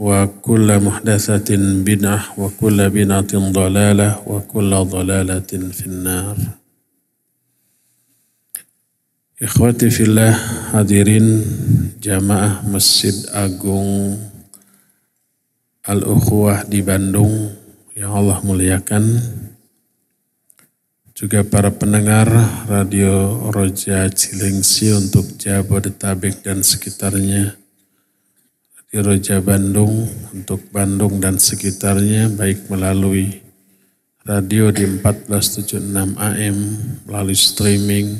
وكل محدثة بدعة وكل بدعة ضلالة وكل ضلالة في النار Ikhwati fillah hadirin jamaah Masjid Agung Al-Ukhuwah di Bandung yang Allah muliakan juga para pendengar Radio Roja Cilengsi untuk Jabodetabek dan sekitarnya di Roja Bandung untuk Bandung dan sekitarnya baik melalui radio di 1476 AM melalui streaming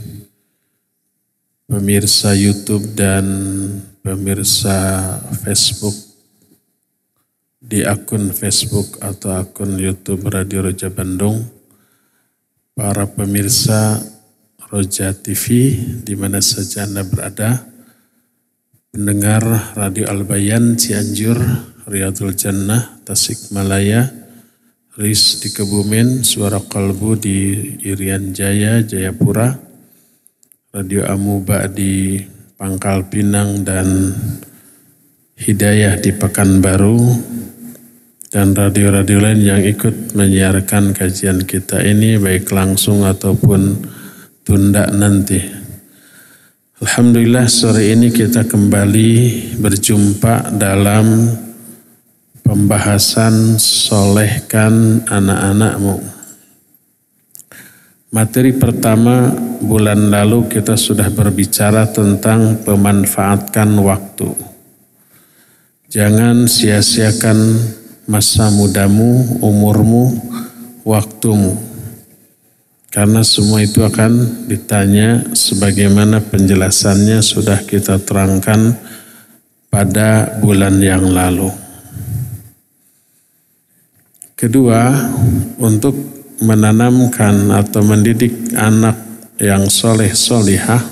pemirsa YouTube dan pemirsa Facebook di akun Facebook atau akun YouTube Radio Roja Bandung. Para pemirsa Roja TV di mana saja Anda berada pendengar Radio Albayan Cianjur, Riyadul Jannah, Tasikmalaya, RIS di Kebumen, Suara Kalbu di Irian Jaya, Jayapura, Radio Amuba di Pangkal Pinang dan Hidayah di Pekanbaru, dan radio-radio lain yang ikut menyiarkan kajian kita ini baik langsung ataupun tunda nanti. Alhamdulillah sore ini kita kembali berjumpa dalam pembahasan solehkan anak-anakmu. Materi pertama bulan lalu kita sudah berbicara tentang pemanfaatkan waktu. Jangan sia-siakan masa mudamu, umurmu, waktumu. Karena semua itu akan ditanya sebagaimana penjelasannya sudah kita terangkan pada bulan yang lalu. Kedua, untuk menanamkan atau mendidik anak yang soleh solihah,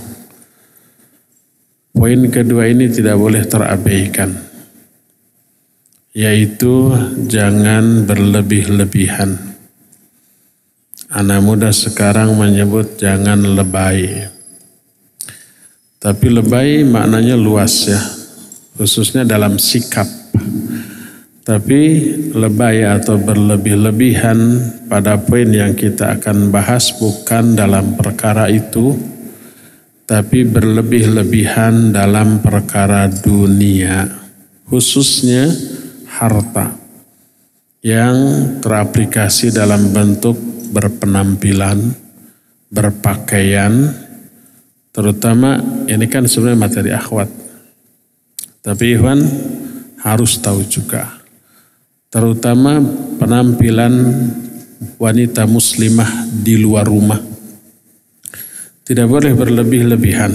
poin kedua ini tidak boleh terabaikan, yaitu jangan berlebih-lebihan. Anak muda sekarang menyebut jangan lebay. Tapi lebay maknanya luas ya, khususnya dalam sikap. Tapi lebay atau berlebih-lebihan pada poin yang kita akan bahas bukan dalam perkara itu, tapi berlebih-lebihan dalam perkara dunia, khususnya harta yang teraplikasi dalam bentuk berpenampilan, berpakaian, terutama ini kan sebenarnya materi akhwat. Tapi Ikhwan harus tahu juga terutama penampilan wanita muslimah di luar rumah. Tidak boleh berlebih-lebihan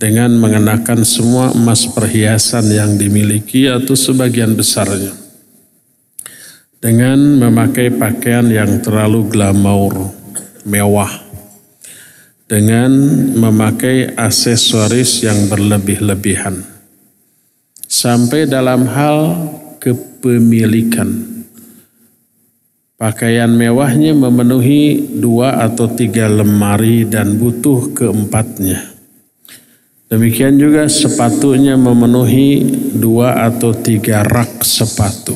dengan mengenakan semua emas perhiasan yang dimiliki atau sebagian besarnya. Dengan memakai pakaian yang terlalu glamour, mewah. Dengan memakai aksesoris yang berlebih-lebihan. Sampai dalam hal kepemilikan Pakaian mewahnya memenuhi dua atau tiga lemari dan butuh keempatnya. Demikian juga sepatunya memenuhi dua atau tiga rak sepatu.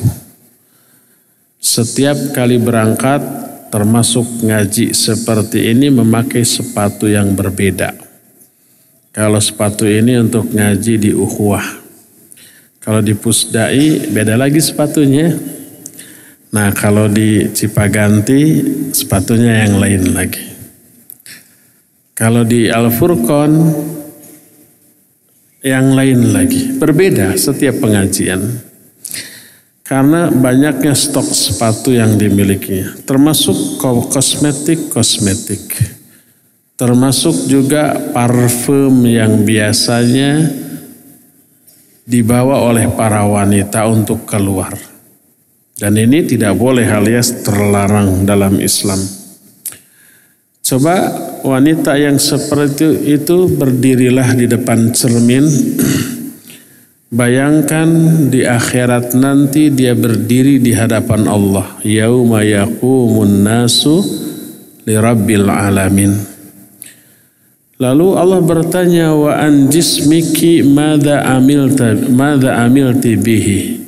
Setiap kali berangkat termasuk ngaji seperti ini memakai sepatu yang berbeda. Kalau sepatu ini untuk ngaji di uhuah. Kalau di pusdai beda lagi sepatunya Nah kalau di Cipaganti sepatunya yang lain lagi. Kalau di Al Furqon yang lain lagi. Berbeda setiap pengajian. Karena banyaknya stok sepatu yang dimilikinya. Termasuk kosmetik-kosmetik. Termasuk juga parfum yang biasanya dibawa oleh para wanita untuk keluar dan ini tidak boleh alias terlarang dalam Islam. Coba wanita yang seperti itu berdirilah di depan cermin. Bayangkan di akhirat nanti dia berdiri di hadapan Allah. Yauma yaqumun nasu li rabbil alamin. Lalu Allah bertanya wa an jismiki madza amilta madza amilti bihi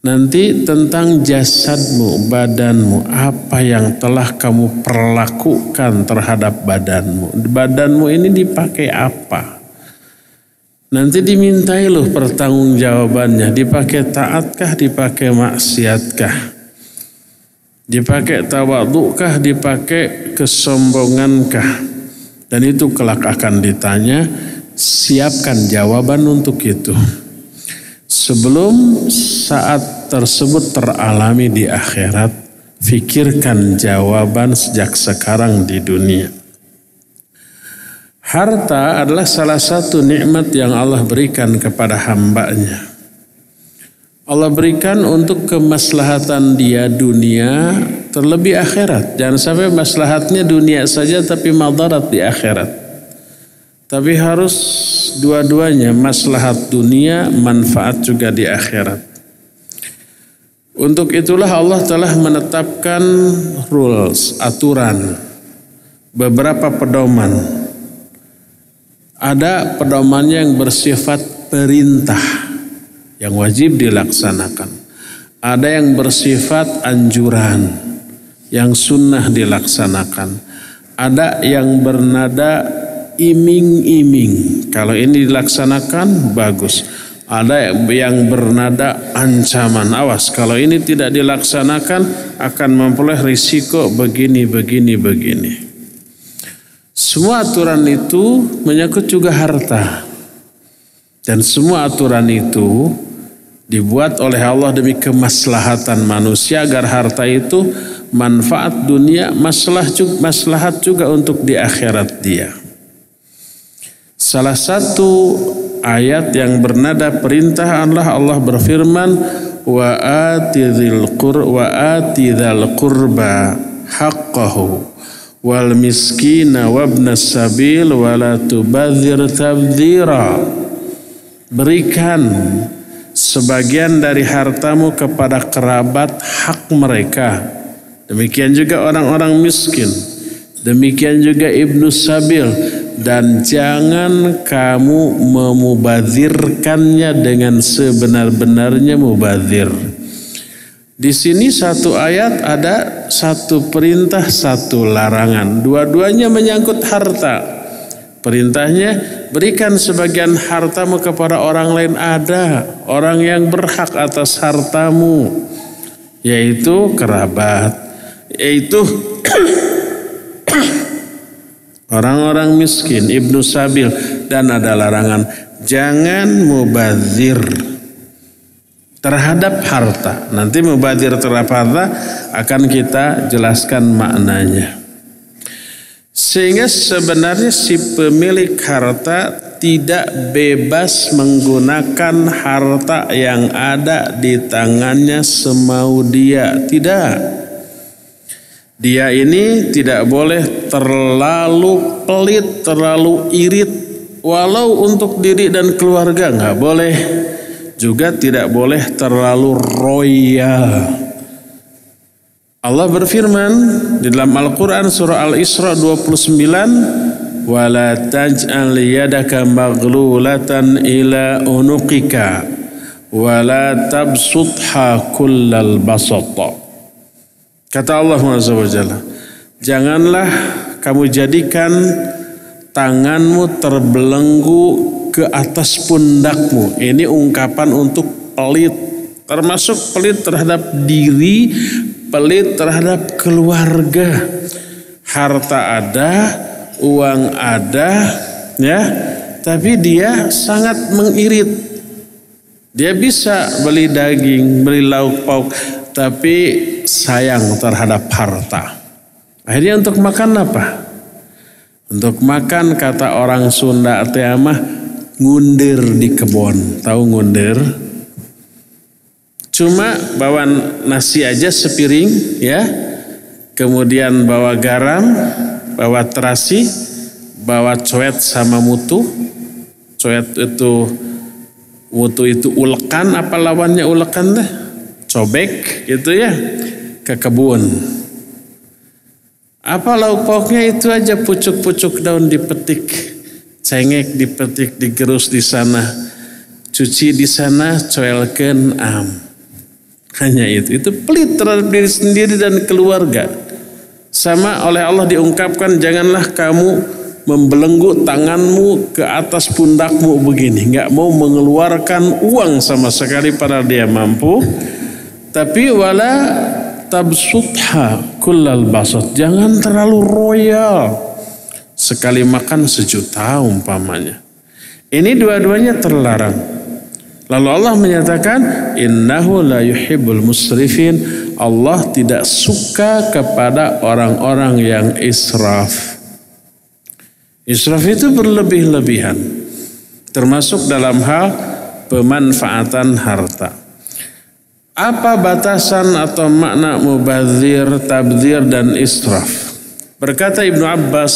Nanti tentang jasadmu, badanmu, apa yang telah kamu perlakukan terhadap badanmu. Badanmu ini dipakai apa? Nanti dimintai loh pertanggungjawabannya. Dipakai taatkah, dipakai maksiatkah? Dipakai tawadukah, dipakai kesombongankah? Dan itu kelak akan ditanya, siapkan jawaban untuk itu sebelum saat tersebut teralami di akhirat, fikirkan jawaban sejak sekarang di dunia. Harta adalah salah satu nikmat yang Allah berikan kepada hambanya. Allah berikan untuk kemaslahatan dia dunia terlebih akhirat. Jangan sampai maslahatnya dunia saja tapi madarat di akhirat. Tapi harus dua-duanya maslahat dunia, manfaat juga di akhirat. Untuk itulah Allah telah menetapkan rules, aturan, beberapa pedoman. Ada pedoman yang bersifat perintah yang wajib dilaksanakan. Ada yang bersifat anjuran yang sunnah dilaksanakan. Ada yang bernada iming-iming. Kalau ini dilaksanakan bagus. Ada yang bernada ancaman. Awas kalau ini tidak dilaksanakan akan memperoleh risiko begini, begini, begini. Semua aturan itu menyangkut juga harta. Dan semua aturan itu dibuat oleh Allah demi kemaslahatan manusia agar harta itu manfaat dunia, maslahat juga untuk di akhirat dia. Salah satu ayat yang bernada perintah Allah Allah berfirman wa atidhil qur wa atidhal qurba haqqahu wal miskina wabna sabil wa la tubadzir tabdzira berikan sebagian dari hartamu kepada kerabat hak mereka. Demikian juga orang-orang miskin. Demikian juga ibnu sabil. Dan jangan kamu memubazirkannya dengan sebenar-benarnya mubazir. Di sini satu ayat ada satu perintah, satu larangan. Dua-duanya menyangkut harta. Perintahnya berikan sebagian hartamu kepada orang lain ada. Orang yang berhak atas hartamu. Yaitu kerabat. Yaitu orang-orang miskin, ibnu sabil dan ada larangan jangan mubazir. Terhadap harta. Nanti mubadir terhadap harta akan kita jelaskan maknanya. Sehingga sebenarnya si pemilik harta tidak bebas menggunakan harta yang ada di tangannya semau dia. Tidak. Dia ini tidak boleh terlalu pelit, terlalu irit, walau untuk diri dan keluarga nggak boleh juga tidak boleh terlalu royal. Allah berfirman di dalam Al-Quran surah Al-Isra 29 wala taj'al yadaka maghlulatan ila unuqika wala tabsutha kullal basata kata Allah Subhanahu janganlah kamu jadikan tanganmu terbelenggu ke atas pundakmu. Ini ungkapan untuk pelit, termasuk pelit terhadap diri, pelit terhadap keluarga. Harta ada, uang ada, ya, tapi dia sangat mengirit. Dia bisa beli daging, beli lauk pauk, tapi sayang terhadap harta. Akhirnya untuk makan apa? Untuk makan kata orang Sunda teamah ngundir di kebun. Tahu ngundir? Cuma bawa nasi aja sepiring ya. Kemudian bawa garam, bawa terasi, bawa coet sama mutu. Coet itu mutu itu ulekan apa lawannya ulekan deh? Cobek gitu ya ke kebun. Apa lauk pauknya itu aja pucuk-pucuk daun dipetik cengek dipetik digerus di sana cuci di sana coelken am. Hanya itu. Itu pelit terhadap diri sendiri dan keluarga. Sama oleh Allah diungkapkan janganlah kamu membelenggu tanganmu ke atas pundakmu. Begini nggak mau mengeluarkan uang sama sekali pada dia mampu. Tapi wala tabsutha kullal basat. Jangan terlalu royal sekali makan sejuta umpamanya. Ini dua-duanya terlarang. Lalu Allah menyatakan innahu la yuhibbul musrifin. Allah tidak suka kepada orang-orang yang israf. Israf itu berlebih-lebihan. Termasuk dalam hal pemanfaatan harta. Apa batasan atau makna mubazir, tabzir dan israf? Berkata Ibnu Abbas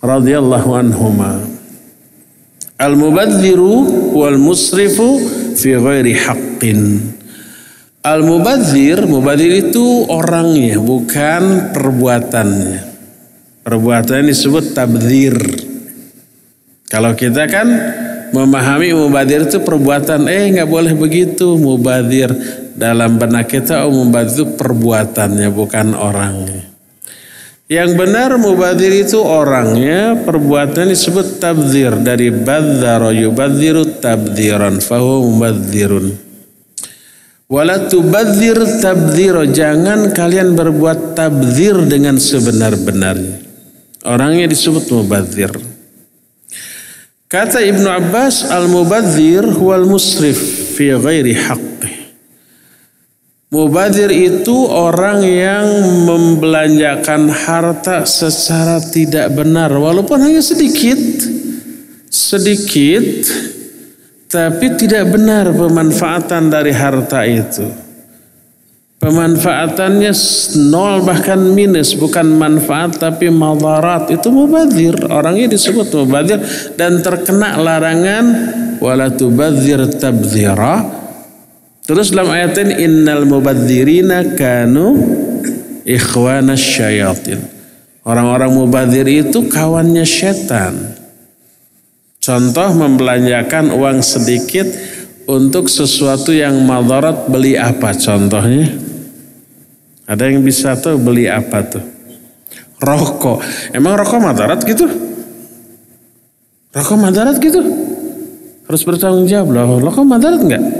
radhiyallahu anhuma. Al-mubadziru wal musrifu fi ghairi haqqin. Al-mubadzir, mubadzir itu orangnya, bukan perbuatannya. Perbuatan disebut tabdzir. Kalau kita kan memahami mubadzir itu perbuatan, eh nggak boleh begitu. Mubadzir dalam benak kita, oh mubadzir itu perbuatannya, bukan orangnya. Yang benar mubadir itu orangnya perbuatan disebut tabdir dari badzara yubadziru tabdiran fahu mubadzirun. Wala tubadzir tabdzira jangan kalian berbuat tabdir dengan sebenar-benarnya. Orangnya disebut mubadzir. Kata Ibnu Abbas al-mubadzir huwal musrif fi ghairi haqqi. Mubadir itu orang yang membelanjakan harta secara tidak benar. Walaupun hanya sedikit sedikit tapi tidak benar pemanfaatan dari harta itu. Pemanfaatannya nol bahkan minus. Bukan manfaat tapi madarat. Itu mubadir orangnya disebut mubadir dan terkena larangan wala tubadzir Terus dalam ayat ini innal mubadzirina kanu ikhwana syayatin. Orang-orang mubadzir itu kawannya setan. Contoh membelanjakan uang sedikit untuk sesuatu yang madarat beli apa contohnya? Ada yang bisa tuh beli apa tuh? Rokok. Emang rokok madarat gitu? Rokok madarat gitu? Harus bertanggung jawab loh. Rokok madarat enggak?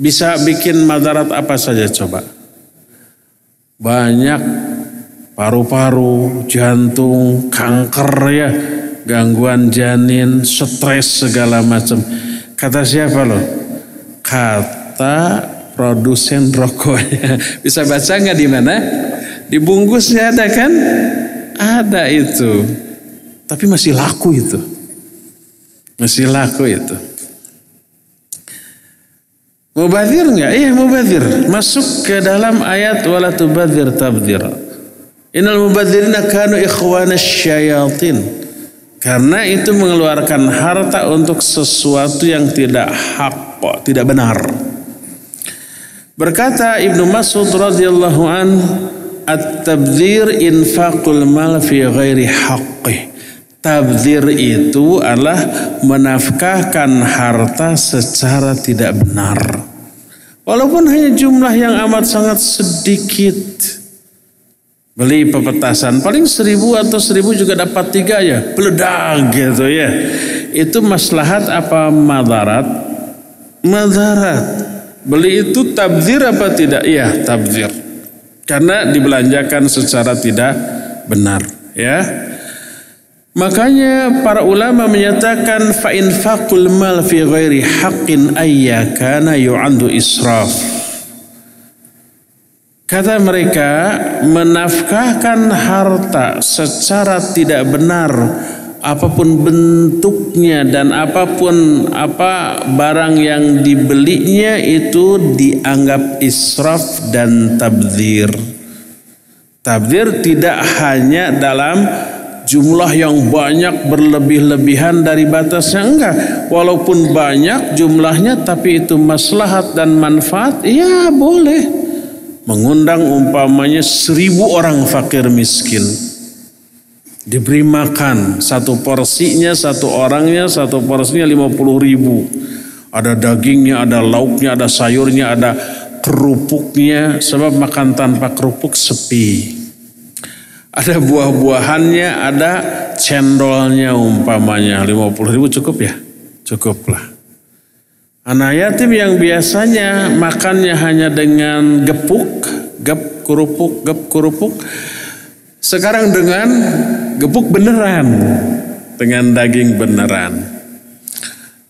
Bisa bikin madarat apa saja coba? Banyak paru-paru, jantung, kanker ya, gangguan janin, stres segala macam. Kata siapa loh? kata produsen rokoknya. Bisa baca nggak di mana? Di bungkusnya ada kan? Ada itu. Tapi masih laku itu. Masih laku itu. Mubadir enggak? Iya mubadir. Masuk ke dalam ayat wala tubadir tabdir. Innal mubadzirina kanu ikhwana syayatin. Karena itu mengeluarkan harta untuk sesuatu yang tidak hak, tidak benar. Berkata Ibnu Mas'ud radhiyallahu an, "At-tabdzir infaqul mal fi ghairi haqqi." Tabdzir itu adalah menafkahkan harta secara tidak benar. Walaupun hanya jumlah yang amat sangat sedikit. Beli pepetasan paling seribu atau seribu juga dapat tiga ya. Peledak gitu ya. Itu maslahat apa madarat? Madarat. Beli itu tabzir apa tidak? Iya tabzir. Karena dibelanjakan secara tidak benar. Ya. Makanya para ulama menyatakan fa infaqul mal fi ghairi haqqin ayyakana yu'andu israf. Kata mereka menafkahkan harta secara tidak benar apa pun bentuknya dan apa pun apa barang yang dibelinya itu dianggap israf dan tabdir. Tabdir tidak hanya dalam jumlah yang banyak berlebih-lebihan dari batasnya? Enggak. Walaupun banyak jumlahnya tapi itu maslahat dan manfaat? Ya boleh. Mengundang umpamanya seribu orang fakir miskin. Diberi makan. Satu porsinya satu orangnya satu porsinya lima puluh ribu. Ada dagingnya ada lauknya ada sayurnya ada kerupuknya. Sebab makan tanpa kerupuk sepi ada buah-buahannya, ada cendolnya umpamanya 50 ribu cukup ya? Cukuplah. Anak yatim yang biasanya makannya hanya dengan gepuk, gep kerupuk, gep kerupuk. Sekarang dengan gepuk beneran. Dengan daging beneran.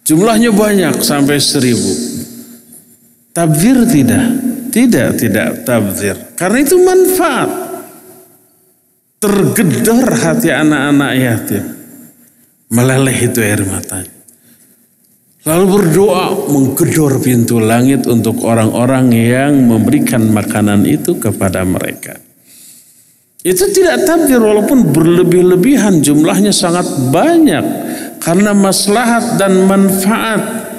Jumlahnya banyak sampai seribu. Tabzir tidak. Tidak, tidak tabzir. Karena itu manfaat tergedor hati anak-anak yatim. Meleleh itu air matanya. Lalu berdoa menggedor pintu langit untuk orang-orang yang memberikan makanan itu kepada mereka. Itu tidak tabdir walaupun berlebih-lebihan jumlahnya sangat banyak karena maslahat dan manfaat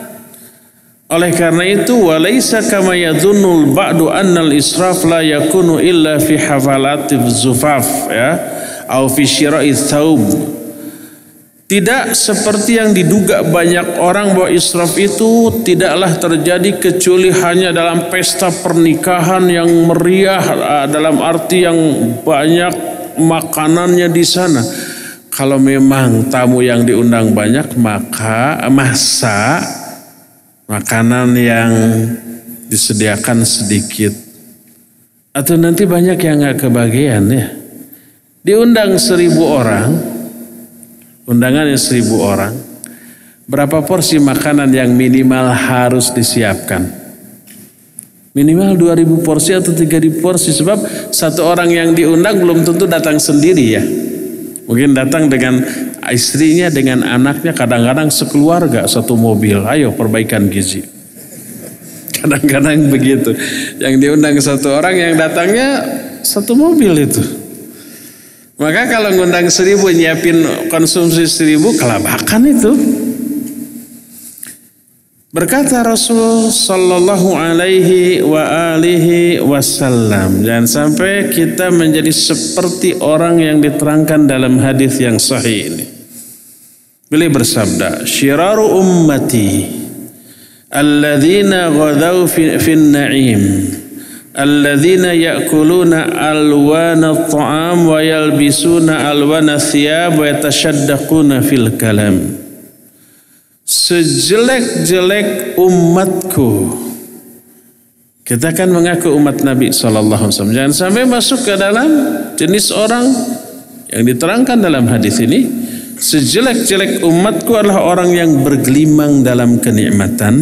oleh karena itu walaisa kama yadhunnul ba'du annal israf la yakunu illa fi hafalatif zufaf ya au fi syira'i thawb. Tidak seperti yang diduga banyak orang bahwa israf itu tidaklah terjadi kecuali hanya dalam pesta pernikahan yang meriah dalam arti yang banyak makanannya di sana. Kalau memang tamu yang diundang banyak maka masa makanan yang disediakan sedikit. Atau nanti banyak yang nggak kebagian ya. Diundang seribu orang undangannya seribu orang berapa porsi makanan yang minimal harus disiapkan? Minimal 2000 porsi atau 3000 porsi sebab satu orang yang diundang belum tentu datang sendiri ya. Mungkin datang dengan istrinya dengan anaknya kadang-kadang sekeluarga satu mobil. Ayo perbaikan gizi. Kadang-kadang begitu. Yang diundang satu orang yang datangnya satu mobil itu. Maka kalau ngundang seribu nyiapin konsumsi seribu kelabakan itu. Berkata Rasul sallallahu alaihi wa alihi wasallam, jangan sampai kita menjadi seperti orang yang diterangkan dalam hadis yang sahih ini. Beliau bersabda, "Syiraru ummati alladzina ghadaw fi, fi na'im alladzina ya'kuluna alwana at-ta'am wa yalbisuna alwana thiyab wa yatashaddaquna fil kalam." Sejelek-jelek umatku kita kan mengaku umat Nabi SAW. Jangan sampai masuk ke dalam jenis orang yang diterangkan dalam hadis ini Sejelek-jelek umatku adalah orang yang bergelimang dalam kenikmatan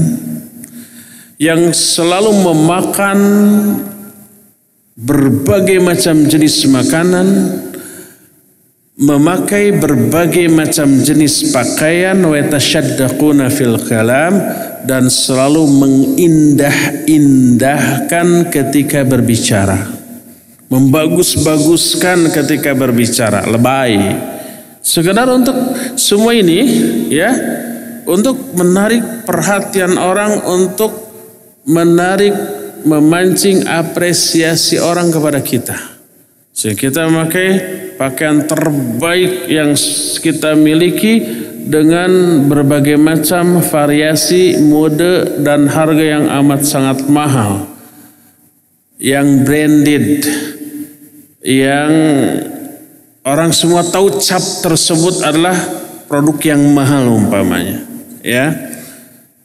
yang selalu memakan berbagai macam jenis makanan, memakai berbagai macam jenis pakaian wa tashaddaquna fil kalam dan selalu mengindah-indahkan ketika berbicara. Membagus-baguskan ketika berbicara. Lebay sekedar untuk semua ini ya untuk menarik perhatian orang untuk menarik memancing apresiasi orang kepada kita. Sehingga kita memakai pakaian terbaik yang kita miliki dengan berbagai macam variasi mode dan harga yang amat sangat mahal. Yang branded yang orang semua tahu cap tersebut adalah produk yang mahal umpamanya ya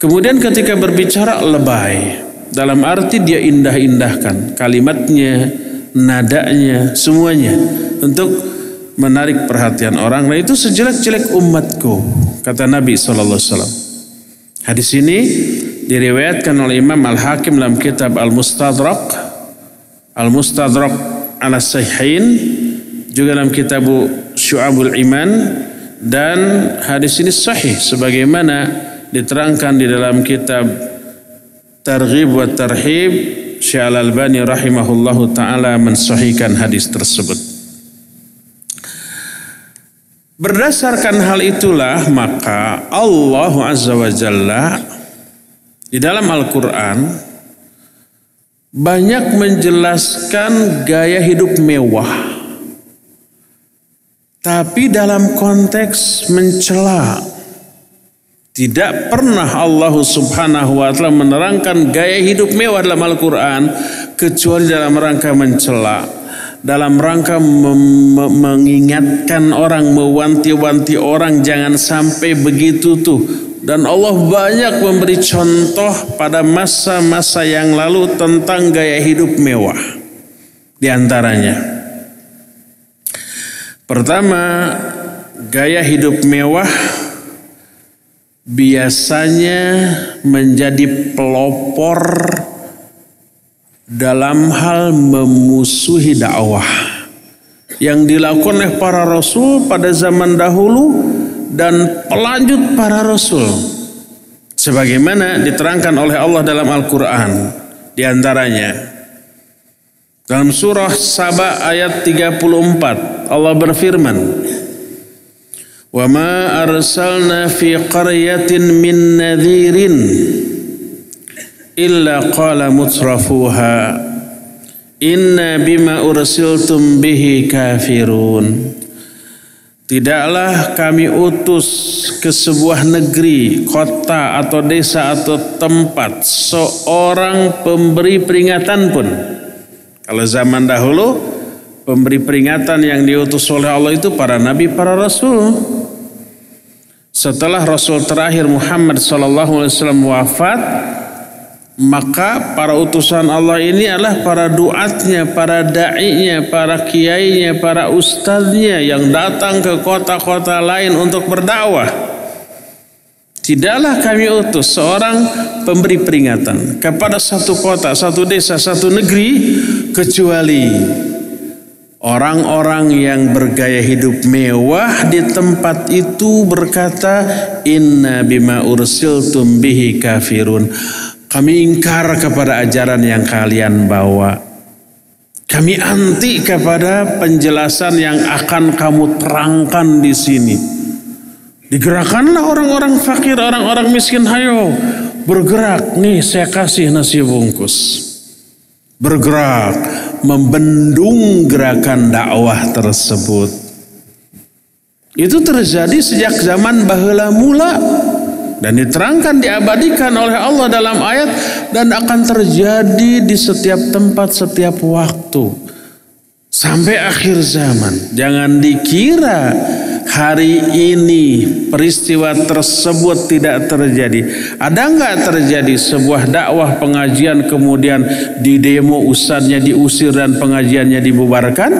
kemudian ketika berbicara lebay dalam arti dia indah-indahkan kalimatnya nadanya semuanya untuk menarik perhatian orang. Nah itu sejelek-jelek umatku, kata Nabi SAW. Hadis ini diriwayatkan oleh Imam Al-Hakim dalam kitab Al-Mustadrak, Al-Mustadrak ala Sahihain, juga dalam kitab Syu'abul Iman, dan hadis ini sahih sebagaimana diterangkan di dalam kitab Targhib wa Tarhib Syekh Al-Albani rahimahullahu taala mensahihkan hadis tersebut. Berdasarkan hal itulah maka Allah Azza wa Jalla di dalam Al-Quran banyak menjelaskan gaya hidup mewah. Tapi dalam konteks mencela tidak pernah Allah subhanahu wa ta'ala menerangkan gaya hidup mewah dalam Al-Quran kecuali dalam rangka mencela. Dalam rangka mengingatkan orang, mewanti-wanti orang jangan sampai begitu tuh. Dan Allah banyak memberi contoh pada masa-masa yang lalu tentang gaya hidup mewah. Di antaranya. Pertama, gaya hidup mewah biasanya menjadi pelopor dalam hal memusuhi dakwah yang dilakukan oleh para rasul pada zaman dahulu dan pelanjut para rasul. Sebagaimana diterangkan oleh Allah dalam Al-Qur'an di antaranya dalam surah Saba ayat 34 Allah berfirman Wa ma arsalna fi qaryatin min nadhirin illa qala mutrafuha inna bima ursiltum bihi kafirun. Tidaklah kami utus ke sebuah negeri, kota atau desa atau tempat seorang pemberi peringatan pun. Kalau zaman dahulu pemberi peringatan yang diutus oleh Allah itu para nabi, para rasul. Setelah Rasul terakhir Muhammad SAW wafat, maka para utusan Allah ini adalah para duatnya, para da'inya, para kiainya, para ustadznya yang datang ke kota-kota lain untuk berdakwah. Tidaklah kami utus seorang pemberi peringatan kepada satu kota, satu desa, satu negeri kecuali Orang-orang yang bergaya hidup mewah di tempat itu berkata, Inna bima ursiltum bihi kafirun. Kami ingkar kepada ajaran yang kalian bawa. Kami anti kepada penjelasan yang akan kamu terangkan di sini. Digerakkanlah orang-orang fakir, orang-orang miskin. Hayo bergerak. Nih saya kasih nasi bungkus. Bergerak membendung gerakan dakwah tersebut. Itu terjadi sejak zaman bahula mula dan diterangkan diabadikan oleh Allah dalam ayat dan akan terjadi di setiap tempat setiap waktu sampai akhir zaman. Jangan dikira hari ini peristiwa tersebut tidak terjadi. Ada nggak terjadi sebuah dakwah pengajian kemudian di demo ustadznya diusir dan pengajiannya dibubarkan?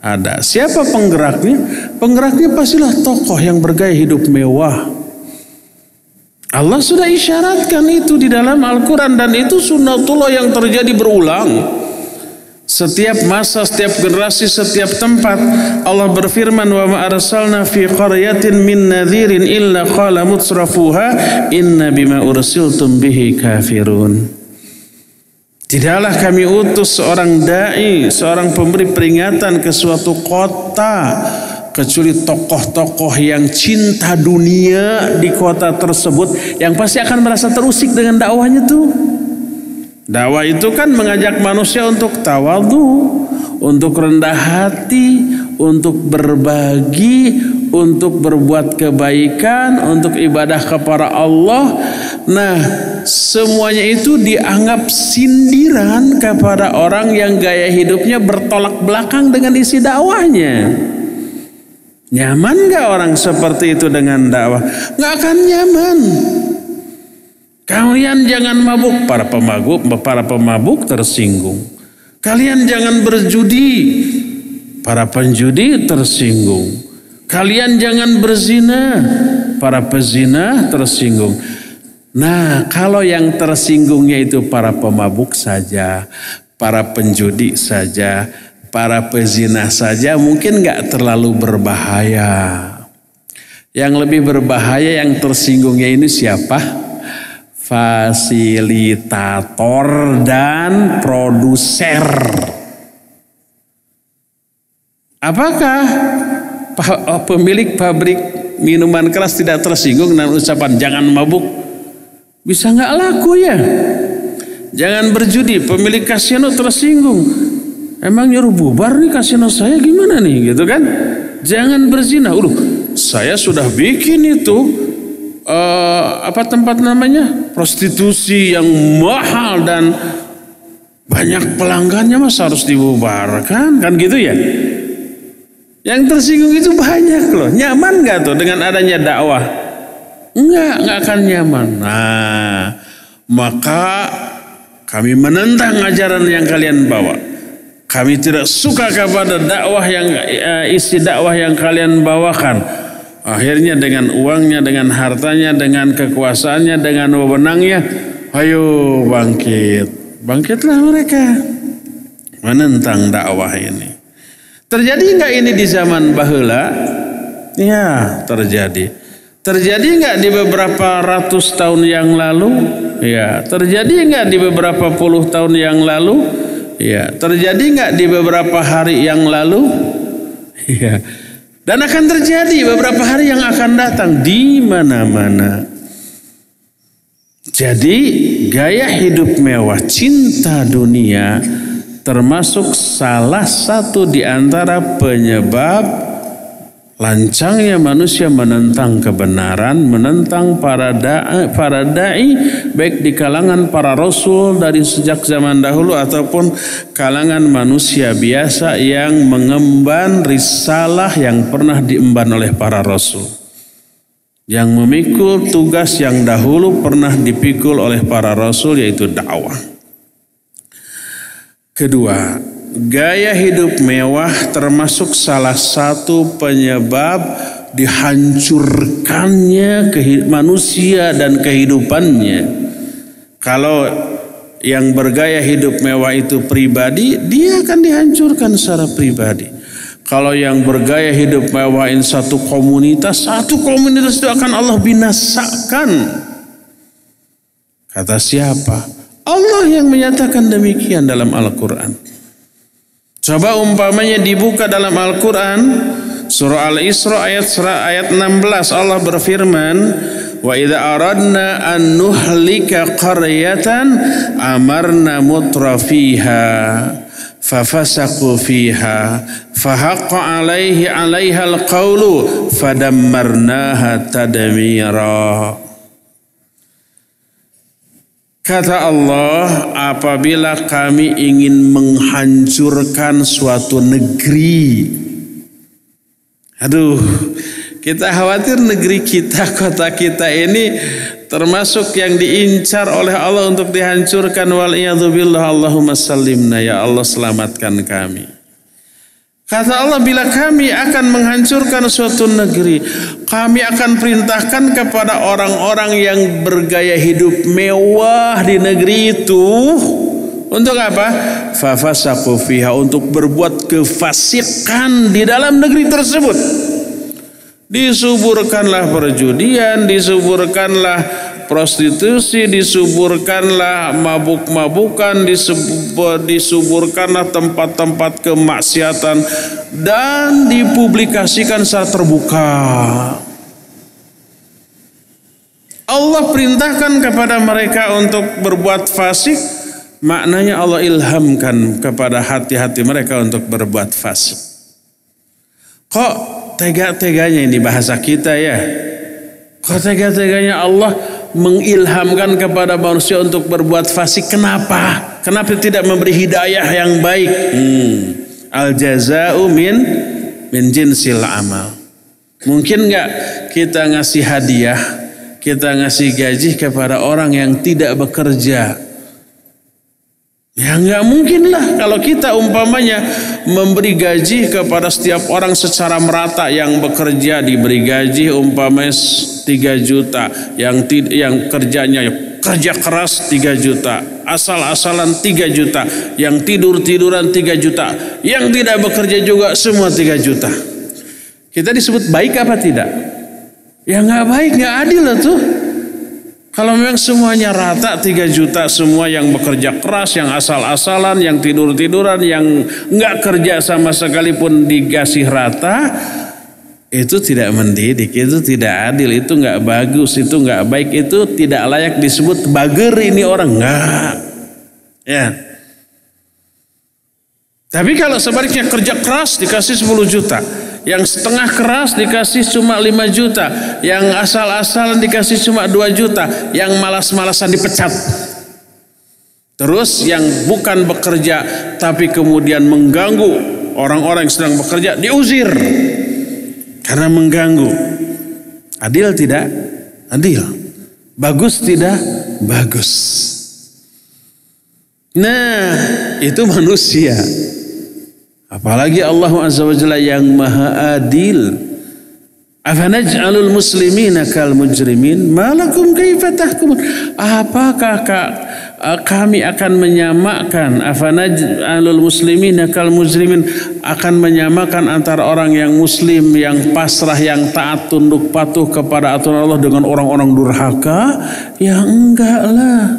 Ada. Siapa penggeraknya? Penggeraknya pastilah tokoh yang bergaya hidup mewah. Allah sudah isyaratkan itu di dalam Al-Quran dan itu sunnatullah yang terjadi berulang. Setiap masa, setiap generasi, setiap tempat Allah berfirman wa ma arsalna fi qaryatin min nadhirin illa qala mutrafuha inna bima ursiltum bihi kafirun. Tidaklah kami utus seorang dai, seorang pemberi peringatan ke suatu kota kecuali tokoh-tokoh yang cinta dunia di kota tersebut yang pasti akan merasa terusik dengan dakwahnya tuh. Dakwah itu kan mengajak manusia untuk tawadu, untuk rendah hati, untuk berbagi, untuk berbuat kebaikan, untuk ibadah kepada Allah. Nah, semuanya itu dianggap sindiran kepada orang yang gaya hidupnya bertolak belakang dengan isi dakwahnya. Nyaman gak orang seperti itu dengan dakwah? Gak akan nyaman. Kalian jangan mabuk, para pemabuk, para pemabuk tersinggung. Kalian jangan berjudi, para penjudi tersinggung. Kalian jangan berzina, para pezina tersinggung. Nah, kalau yang tersinggungnya itu para pemabuk saja, para penjudi saja, para pezina saja, mungkin nggak terlalu berbahaya. Yang lebih berbahaya yang tersinggungnya ini siapa? Fasilitator dan produser. Apakah oh, pemilik pabrik minuman keras tidak tersinggung dengan ucapan jangan mabuk? Bisa nggak laku ya? Jangan berjudi, pemilik kasino tersinggung. Emang nyuruh bubar nih kasino saya gimana nih gitu kan? Jangan berzina. Udah, saya sudah bikin itu uh, apa tempat namanya? Prostitusi yang mahal dan banyak pelanggannya mas harus dibubarkan? Kan gitu ya? Yang tersinggung itu banyak loh. Nyaman nggak tuh dengan adanya dakwah? Enggak, enggak akan nyaman. Nah maka kami menentang ajaran yang kalian bawa. Kami tidak suka kepada dakwah yang uh, isi dakwah yang kalian bawakan Akhirnya dengan uangnya, dengan hartanya, dengan kekuasaannya, dengan wewenangnya, ayo bangkit. Bangkitlah mereka menentang dakwah ini. Terjadi nggak ini di zaman bahula? Ya, terjadi. Terjadi nggak di beberapa ratus tahun yang lalu? Ya, terjadi nggak di beberapa puluh tahun yang lalu? Ya, terjadi nggak di beberapa hari yang lalu? Ya, dan akan terjadi beberapa hari yang akan datang di mana-mana. Jadi gaya hidup mewah, cinta dunia termasuk salah satu di antara penyebab Lancangnya manusia menentang kebenaran, menentang para da'i, para dai baik di kalangan para rasul dari sejak zaman dahulu ataupun kalangan manusia biasa yang mengemban risalah yang pernah diemban oleh para rasul. Yang memikul tugas yang dahulu pernah dipikul oleh para rasul yaitu dakwah. Kedua, Gaya hidup mewah termasuk salah satu penyebab dihancurkannya manusia dan kehidupannya. Kalau yang bergaya hidup mewah itu pribadi, dia akan dihancurkan secara pribadi. Kalau yang bergaya hidup mewah ini satu komunitas, satu komunitas itu akan Allah binasakan. Kata siapa? Allah yang menyatakan demikian dalam Al-Quran. Coba umpamanya dibuka dalam Al-Quran Surah Al-Isra ayat ayat 16 Allah berfirman Wa idza aradna an nuhlika qaryatan amarna mutrafiha fafasaqu fiha fahaqqa alaihi alaiha alqawlu fadammarnaha tadmira Kata Allah, apabila kami ingin menghancurkan suatu negeri, aduh, kita khawatir negeri kita, kota kita ini termasuk yang diincar oleh Allah untuk dihancurkan. Wal Allahumma sallimna ya Allah selamatkan kami. Kata Allah, bila kami akan menghancurkan suatu negeri, kami akan perintahkan kepada orang-orang yang bergaya hidup mewah di negeri itu untuk apa? Fafasaku untuk berbuat kefasikan di dalam negeri tersebut. Disuburkanlah perjudian, disuburkanlah prostitusi, disuburkanlah mabuk-mabukan, disuburkanlah tempat-tempat kemaksiatan dan dipublikasikan secara terbuka. Allah perintahkan kepada mereka untuk berbuat fasik, maknanya Allah ilhamkan kepada hati-hati mereka untuk berbuat fasik. Kok tega-teganya ini bahasa kita ya? Kok tega-teganya Allah mengilhamkan kepada manusia untuk berbuat fasik. Kenapa? Kenapa tidak memberi hidayah yang baik? Hmm. Al jazau min min jinsil amal. Mungkin nggak kita ngasih hadiah, kita ngasih gaji kepada orang yang tidak bekerja, Ya nggak mungkin lah kalau kita umpamanya memberi gaji kepada setiap orang secara merata yang bekerja diberi gaji umpamanya 3 juta yang yang kerjanya kerja keras 3 juta asal-asalan 3 juta yang tidur-tiduran 3 juta yang tidak bekerja juga semua 3 juta. Kita disebut baik apa tidak? Ya nggak baik nggak adil lah tuh kalau memang semuanya rata 3 juta semua yang bekerja keras, yang asal-asalan, yang tidur-tiduran, yang nggak kerja sama sekali pun dikasih rata, itu tidak mendidik, itu tidak adil, itu nggak bagus, itu nggak baik, itu tidak layak disebut bager ini orang nggak. Ya. Tapi kalau sebaliknya kerja keras dikasih 10 juta, yang setengah keras dikasih cuma 5 juta, yang asal-asalan dikasih cuma 2 juta, yang malas-malasan dipecat. Terus yang bukan bekerja tapi kemudian mengganggu orang-orang yang sedang bekerja diusir karena mengganggu. Adil tidak? Adil. Bagus tidak? Bagus. Nah, itu manusia. Apalagi Allah Azza wa Jalla yang maha adil. Afanaj'alul muslimina kal mujrimin? Malakum kaifa apakah kami akan menyamakan afanaj'alul muslimina kal mujrimin? Akan menyamakan antara orang yang muslim yang pasrah yang taat tunduk patuh kepada aturan Allah dengan orang-orang durhaka? Ya enggak lah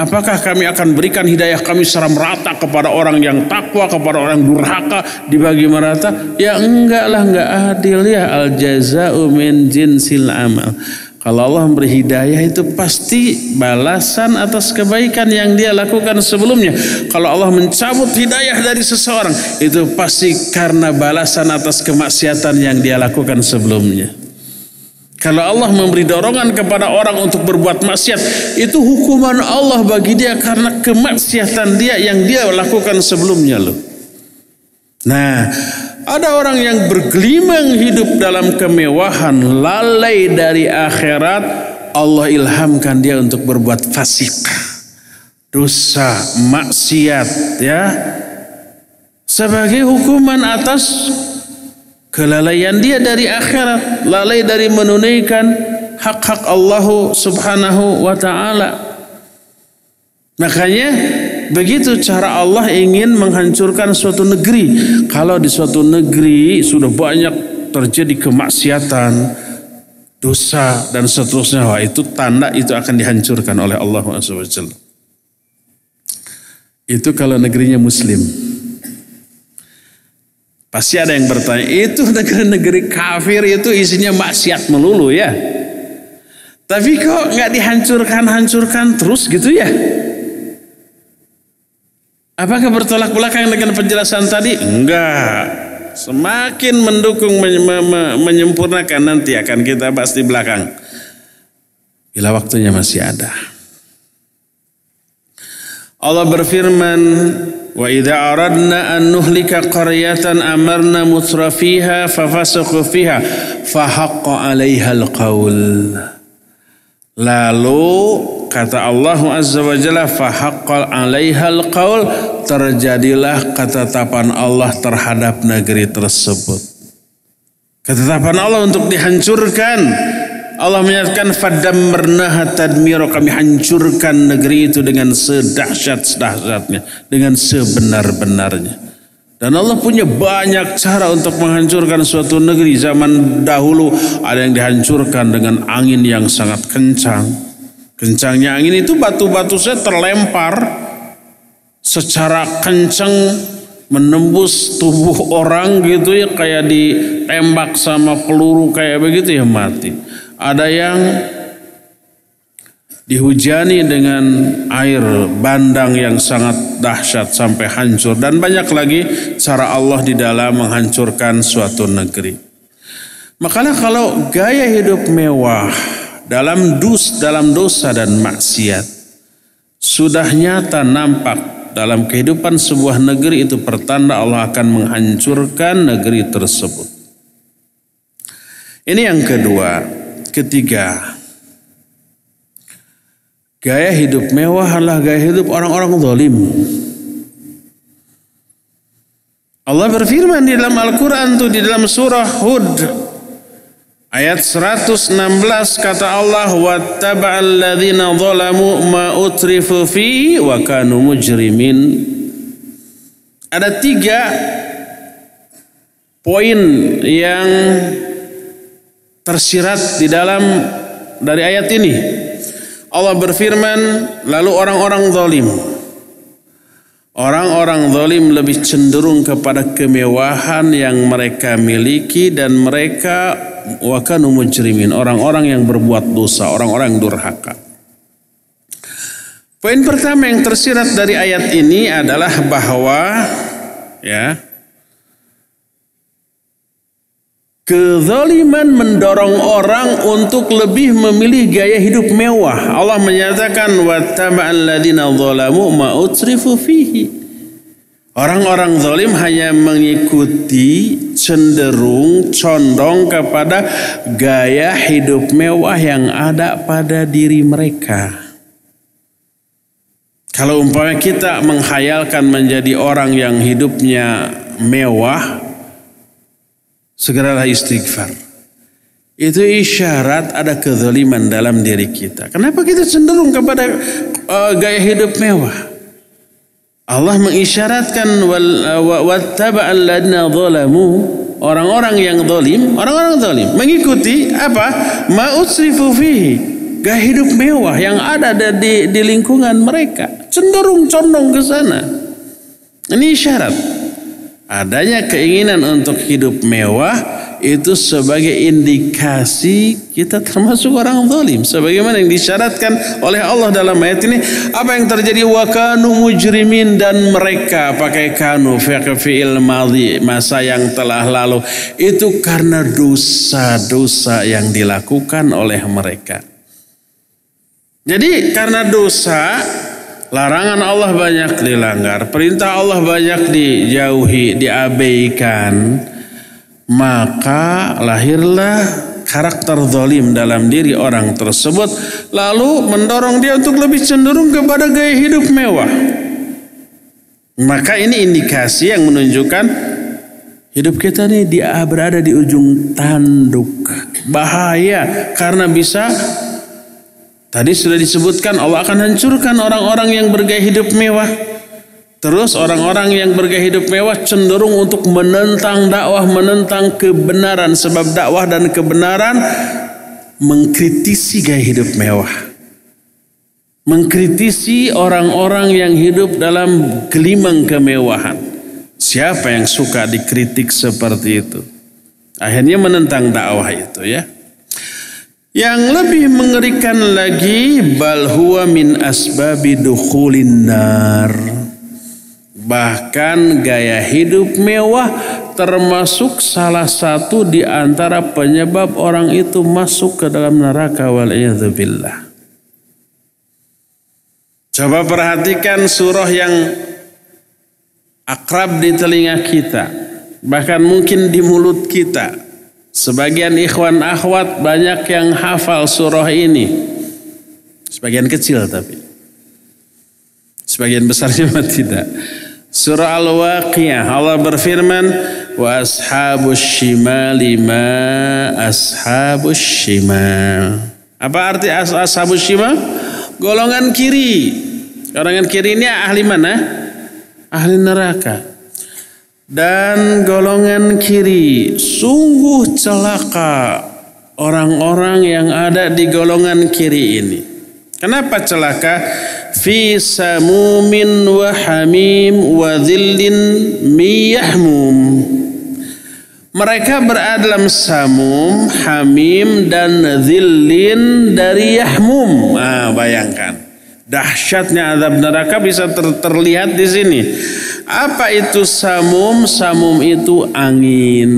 Apakah kami akan berikan hidayah kami secara merata kepada orang yang takwa, kepada orang durhaka dibagi merata? Ya enggak lah, enggak adil ya. Al jaza'u min jinsil amal. Kalau Allah memberi hidayah itu pasti balasan atas kebaikan yang dia lakukan sebelumnya. Kalau Allah mencabut hidayah dari seseorang itu pasti karena balasan atas kemaksiatan yang dia lakukan sebelumnya. Kalau Allah memberi dorongan kepada orang untuk berbuat maksiat, itu hukuman Allah bagi dia karena kemaksiatan dia yang dia lakukan sebelumnya loh. Nah, ada orang yang bergelimang hidup dalam kemewahan, lalai dari akhirat, Allah ilhamkan dia untuk berbuat fasik. Dosa, maksiat ya. Sebagai hukuman atas kelalaian dia dari akhirat, lalai dari menunaikan hak-hak Allah Subhanahu wa taala. Makanya begitu cara Allah ingin menghancurkan suatu negeri. Kalau di suatu negeri sudah banyak terjadi kemaksiatan, dosa dan seterusnya, wah itu tanda itu akan dihancurkan oleh Allah Subhanahu Itu kalau negerinya muslim. Pasti ada yang bertanya, itu negeri-negeri kafir itu isinya maksiat melulu ya. Tapi kok nggak dihancurkan-hancurkan terus gitu ya? Apakah bertolak belakang dengan penjelasan tadi? Enggak. Semakin mendukung menyempurnakan nanti akan kita bahas di belakang. Bila waktunya masih ada. Allah berfirman, Wa idza aradna an nuhlika qaryatan amarna mutrafiha fafasaqu fiha fa haqqa 'alaiha al-qaul. Lalu kata Allah Azza wa Jalla fahaqqal 'alaihal qaul terjadilah ketetapan Allah terhadap negeri tersebut. Ketetapan Allah untuk dihancurkan. Allah menyatakan fadammarnaha tadmiro kami hancurkan negeri itu dengan sedahsyat-sedahsyatnya, dengan sebenar-benarnya. Dan Allah punya banyak cara untuk menghancurkan suatu negeri. Zaman dahulu ada yang dihancurkan dengan angin yang sangat kencang. Kencangnya angin itu batu-batu saya terlempar secara kencang menembus tubuh orang gitu ya kayak ditembak sama peluru kayak begitu ya mati. Ada yang dihujani dengan air bandang yang sangat dahsyat sampai hancur dan banyak lagi cara Allah di dalam menghancurkan suatu negeri. Makanya kalau gaya hidup mewah dalam dus dalam dosa dan maksiat sudah nyata nampak dalam kehidupan sebuah negeri itu pertanda Allah akan menghancurkan negeri tersebut. Ini yang kedua, ketiga, Gaya hidup mewah adalah gaya hidup orang-orang zalim. Allah berfirman di dalam Al-Quran tuh di dalam surah Hud ayat 116 kata Allah wattaba'al ladzina zalamu ma utrifu fi wa kanu mujrimin ada tiga poin yang tersirat di dalam dari ayat ini Allah berfirman, lalu orang-orang zalim. Orang-orang zalim lebih cenderung kepada kemewahan yang mereka miliki dan mereka wakanu mujrimin, orang-orang yang berbuat dosa, orang-orang durhaka. Poin pertama yang tersirat dari ayat ini adalah bahwa ya Kezaliman mendorong orang untuk lebih memilih gaya hidup mewah. Allah menyatakan. Orang-orang zalim hanya mengikuti cenderung condong kepada gaya hidup mewah yang ada pada diri mereka. Kalau umpamanya kita menghayalkan menjadi orang yang hidupnya mewah, segeralah istighfar. Itu isyarat ada kezaliman dalam diri kita. Kenapa kita cenderung kepada uh, gaya hidup mewah? Allah mengisyaratkan alladna zalamu orang-orang yang zalim, orang-orang zalim mengikuti apa? Ma usrifu fihi. Gaya hidup mewah yang ada di, di lingkungan mereka cenderung condong ke sana. Ini isyarat adanya keinginan untuk hidup mewah itu sebagai indikasi kita termasuk orang zalim. Sebagaimana yang disyaratkan oleh Allah dalam ayat ini apa yang terjadi? Wakanu mujrimin dan mereka pakai kanu fi'il madhi masa yang telah lalu. Itu karena dosa-dosa yang dilakukan oleh mereka. Jadi karena dosa Larangan Allah banyak dilanggar, perintah Allah banyak dijauhi, diabaikan. Maka lahirlah karakter zalim dalam diri orang tersebut lalu mendorong dia untuk lebih cenderung kepada gaya hidup mewah. Maka ini indikasi yang menunjukkan hidup kita ini dia berada di ujung tanduk. Bahaya karena bisa Tadi sudah disebutkan Allah akan hancurkan orang-orang yang bergaya hidup mewah. Terus orang-orang yang bergaya hidup mewah cenderung untuk menentang dakwah, menentang kebenaran. Sebab dakwah dan kebenaran mengkritisi gaya hidup mewah. Mengkritisi orang-orang yang hidup dalam gelimang kemewahan. Siapa yang suka dikritik seperti itu? Akhirnya menentang dakwah itu ya. Yang lebih mengerikan lagi bal huwa min asbabi dukhulin nar. Bahkan gaya hidup mewah termasuk salah satu di antara penyebab orang itu masuk ke dalam neraka wal billah. Coba perhatikan surah yang akrab di telinga kita, bahkan mungkin di mulut kita Sebagian ikhwan akhwat banyak yang hafal surah ini. Sebagian kecil tapi. Sebagian besarnya tidak. Surah Al-Waqiah Allah berfirman wa ashabus shimali ma ashabus shimal. Apa arti as ashabus shimal? Golongan kiri. Golongan kiri ini ahli mana? Ahli neraka. Dan golongan kiri sungguh celaka orang-orang yang ada di golongan kiri ini. Kenapa celaka? Fi samumin wa hamim wa dhillin miyahmum. Mereka berada dalam samum, hamim dan dhillin dari yahmum. Nah, bayangkan. Dahsyatnya azab neraka bisa ter terlihat di sini. Apa itu samum? Samum itu angin.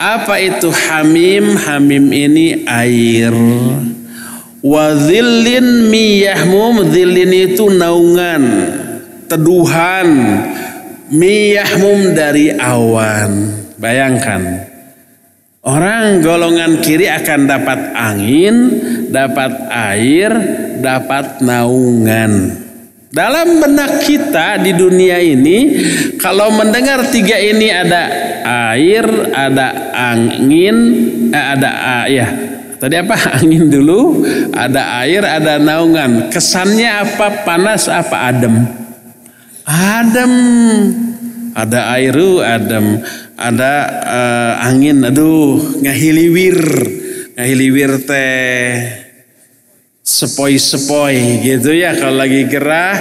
Apa itu hamim? Hamim ini air. Wa dhillin miyahmum dhillin itu naungan, teduhan. Miyahmum dari awan. Bayangkan. Orang golongan kiri akan dapat angin, dapat air, dapat naungan. Dalam benak kita di dunia ini, kalau mendengar tiga ini ada air, ada angin, eh, ada ya Tadi apa? Angin dulu, ada air, ada naungan. Kesannya apa? Panas apa adem? Adem. Ada air, adem. Ada uh, angin, aduh, ngahiliwir. Ngahiliwir teh sepoi-sepoi gitu ya kalau lagi gerah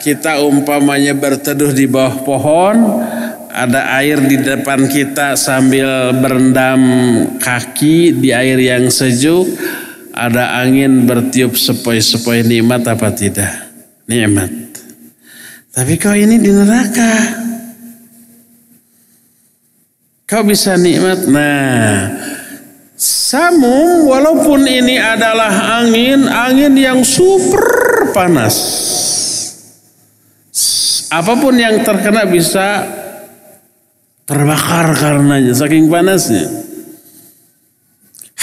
kita umpamanya berteduh di bawah pohon ada air di depan kita sambil berendam kaki di air yang sejuk, ada angin bertiup sepoi-sepoi nikmat apa tidak? Nikmat. Tapi kau ini di neraka. Kau bisa nikmat. Nah, samum walaupun ini adalah angin, angin yang super panas. Apa pun yang terkena bisa terbakar karenanya saking panasnya.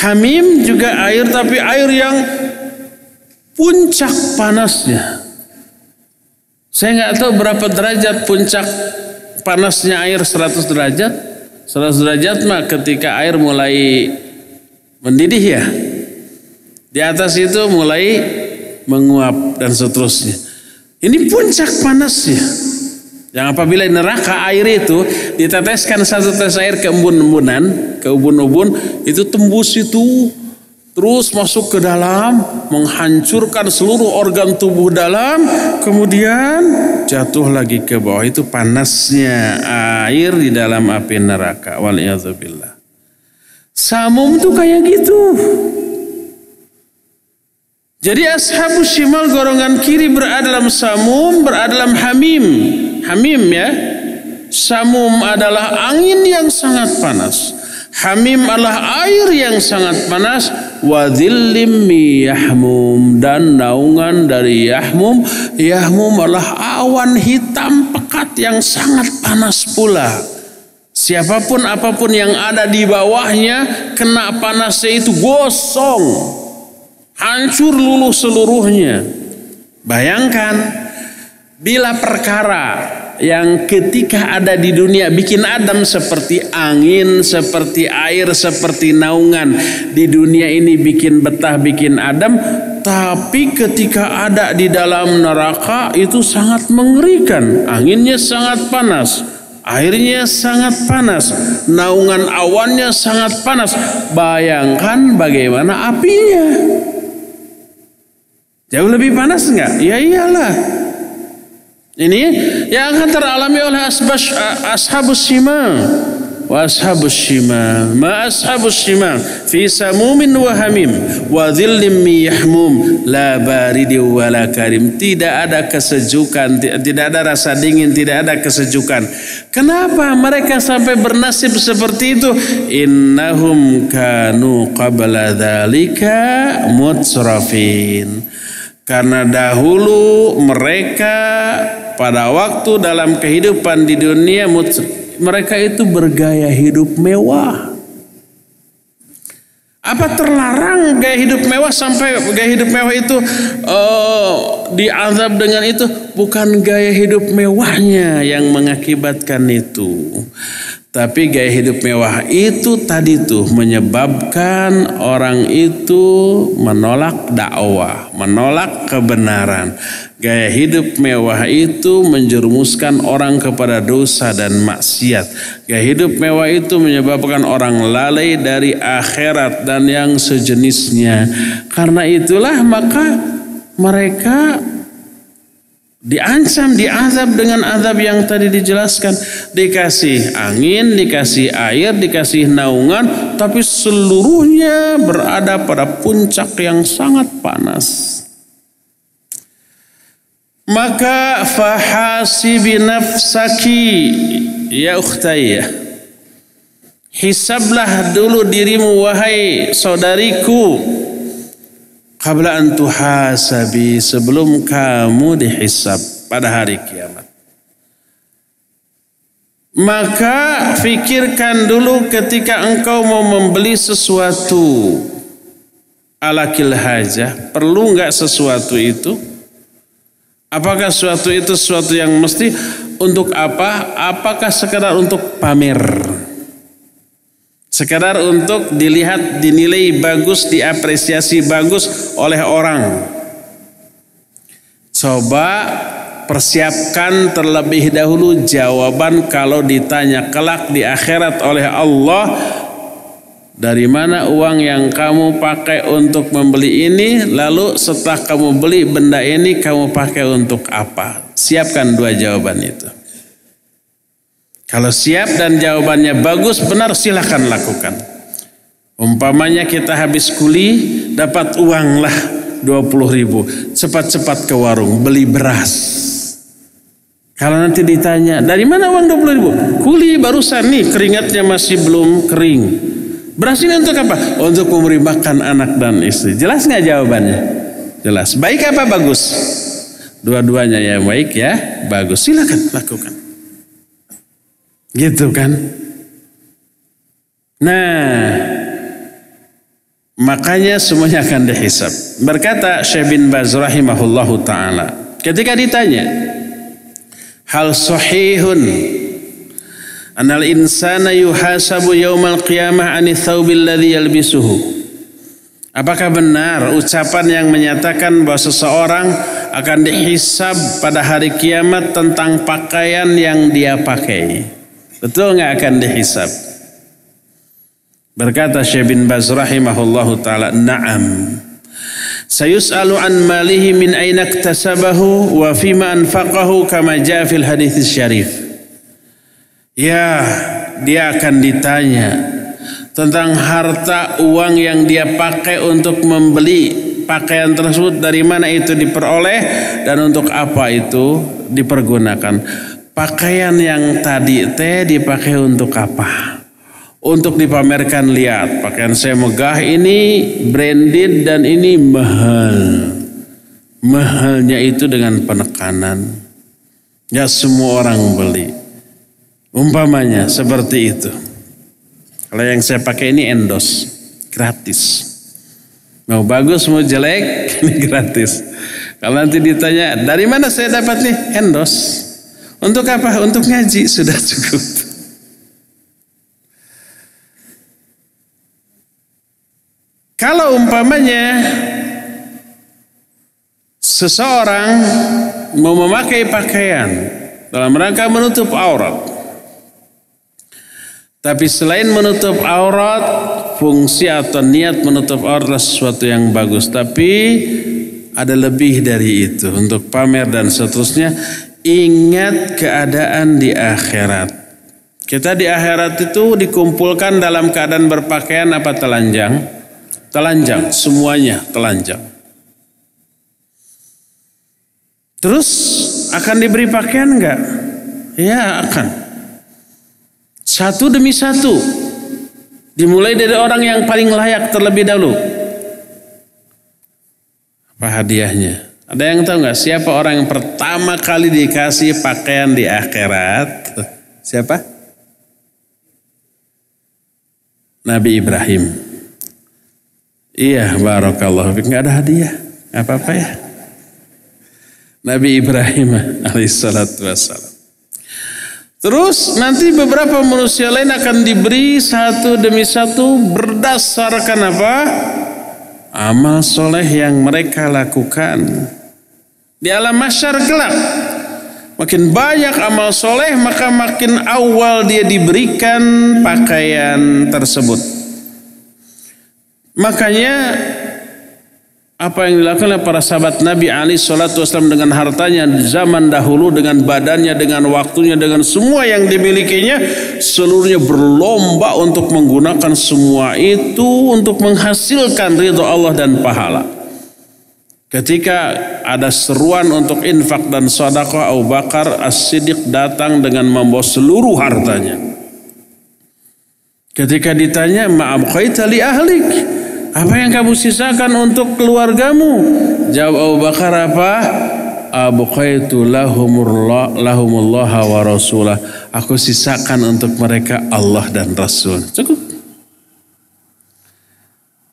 Hamim juga air tapi air yang puncak panasnya. Saya nggak tahu berapa derajat puncak panasnya air 100 derajat. 100 derajat mah ketika air mulai mendidih ya. Di atas itu mulai menguap dan seterusnya. Ini puncak panasnya. Yang apabila neraka air itu diteteskan satu tetes air ke embun-embunan, ke ubun-ubun, itu tembus itu terus masuk ke dalam, menghancurkan seluruh organ tubuh dalam, kemudian jatuh lagi ke bawah. Itu panasnya air di dalam api neraka. Waliyadzubillah. Samum tuh kayak gitu. Jadi ashabus shimal golongan kiri berada dalam samum, berada dalam hamim. Hamim ya. Samum adalah angin yang sangat panas. Hamim adalah air yang sangat panas. Wadhillim yahmum dan naungan dari yahmum. Yahmum adalah awan hitam pekat yang sangat panas pula. Siapa pun apa pun yang ada di bawahnya kena panasnya itu gosong hancur luluh seluruhnya. Bayangkan bila perkara yang ketika ada di dunia bikin Adam seperti angin, seperti air, seperti naungan. Di dunia ini bikin betah, bikin Adam. Tapi ketika ada di dalam neraka itu sangat mengerikan. Anginnya sangat panas. Airnya sangat panas, naungan awannya sangat panas. Bayangkan bagaimana apinya. Jauh lebih panas enggak? Ya iyalah. Ini yang akan teralami oleh ashabus shima. Ma ashabus shima. Fi samumin wa hamim. Wa dhillim yahmum. La baridi wa la karim. Tidak ada kesejukan. Tidak ada rasa dingin. Tidak ada kesejukan. Kenapa mereka sampai bernasib seperti itu? Innahum kanu qabla dhalika mutsrafin. Karena dahulu mereka pada waktu dalam kehidupan di dunia mereka itu bergaya hidup mewah. Apa terlarang gaya hidup mewah sampai gaya hidup mewah itu uh, diazab dengan itu? Bukan gaya hidup mewahnya yang mengakibatkan itu. Tapi gaya hidup mewah itu tadi tuh menyebabkan orang itu menolak dakwah, menolak kebenaran. Gaya hidup mewah itu menjerumuskan orang kepada dosa dan maksiat. Gaya hidup mewah itu menyebabkan orang lalai dari akhirat dan yang sejenisnya. Karena itulah maka mereka Diancam, diazab dengan azab yang tadi dijelaskan. Dikasih angin, dikasih air, dikasih naungan. Tapi seluruhnya berada pada puncak yang sangat panas. Maka fahasibi nafsaki ya ukhtaya. Hisablah dulu dirimu wahai saudariku qabla an tuhasabi sebelum kamu dihisab pada hari kiamat. Maka fikirkan dulu ketika engkau mau membeli sesuatu alakil hajah, perlu nggak sesuatu itu? Apakah sesuatu itu sesuatu yang mesti untuk apa? Apakah sekedar untuk pamer? Sekadar untuk dilihat, dinilai bagus, diapresiasi bagus oleh orang. Coba persiapkan terlebih dahulu jawaban kalau ditanya kelak di akhirat oleh Allah dari mana uang yang kamu pakai untuk membeli ini? Lalu setelah kamu beli benda ini kamu pakai untuk apa? Siapkan dua jawaban itu kalau siap dan jawabannya bagus, benar silahkan lakukan. Umpamanya kita habis kuli, dapat uang lah 20 ribu. Cepat-cepat ke warung, beli beras. Kalau nanti ditanya, dari mana uang 20 ribu? Kuli barusan nih, keringatnya masih belum kering. Beras ini untuk apa? Untuk memberi makan anak dan istri. Jelas nggak jawabannya? Jelas. Baik apa bagus? Dua-duanya ya baik ya, bagus. Silakan lakukan. Gitu kan? Nah, makanya semuanya akan dihisab. Berkata Syekh bin Baz rahimahullahu taala, ketika ditanya, hal sahihun anal insana yuhasabu yaumal qiyamah ani thawbil ladzi yalbisuhu. Apakah benar ucapan yang menyatakan bahwa seseorang akan dihisab pada hari kiamat tentang pakaian yang dia pakai? Betul nggak akan dihisab? Berkata Syekh bin Baz rahimahullahu taala, "Na'am." Sayus'alu an malihi min aina iktasabahu wa fima anfaqahu kama jaa fil hadits syarif. Ya, dia akan ditanya tentang harta uang yang dia pakai untuk membeli pakaian tersebut dari mana itu diperoleh dan untuk apa itu dipergunakan. Pakaian yang tadi teh dipakai untuk apa? Untuk dipamerkan lihat, pakaian saya megah ini branded dan ini mahal. Mahalnya itu dengan penekanan. Ya semua orang beli. Umpamanya seperti itu. Kalau yang saya pakai ini endos, gratis. Mau bagus mau jelek ini gratis. Kalau nanti ditanya dari mana saya dapat nih endos, untuk apa? Untuk ngaji sudah cukup. Kalau umpamanya seseorang mau memakai pakaian dalam rangka menutup aurat. Tapi selain menutup aurat, fungsi atau niat menutup aurat adalah sesuatu yang bagus. Tapi ada lebih dari itu untuk pamer dan seterusnya ingat keadaan di akhirat. Kita di akhirat itu dikumpulkan dalam keadaan berpakaian apa telanjang? Telanjang, semuanya telanjang. Terus akan diberi pakaian enggak? Ya akan. Satu demi satu. Dimulai dari orang yang paling layak terlebih dahulu. Apa hadiahnya? Ada yang tahu nggak siapa orang yang pertama kali dikasih pakaian di akhirat? Siapa? Nabi Ibrahim. Iya, barakallah. Enggak ada hadiah. Apa-apa ya. Nabi Ibrahim alaihissalatu wassalam. Terus nanti beberapa manusia lain akan diberi satu demi satu berdasarkan apa? Amal soleh yang mereka lakukan. Di alam masyar kelak. Makin banyak amal soleh maka makin awal dia diberikan pakaian tersebut. Makanya apa yang dilakukan oleh para sahabat Nabi Ali Shallallahu Wasallam dengan hartanya zaman dahulu dengan badannya dengan waktunya dengan semua yang dimilikinya seluruhnya berlomba untuk menggunakan semua itu untuk menghasilkan ridho Allah dan pahala. Ketika ada seruan untuk infak dan sedekah Abu Bakar As-Siddiq datang dengan membawa seluruh hartanya. Ketika ditanya, "Ma'ab li ahlik?" Apa yang kamu sisakan untuk keluargamu? Jawab Abu Bakar apa? Abqaitu lahumullah lahumullah wa rasulah. Aku sisakan untuk mereka Allah dan Rasul. Cukup.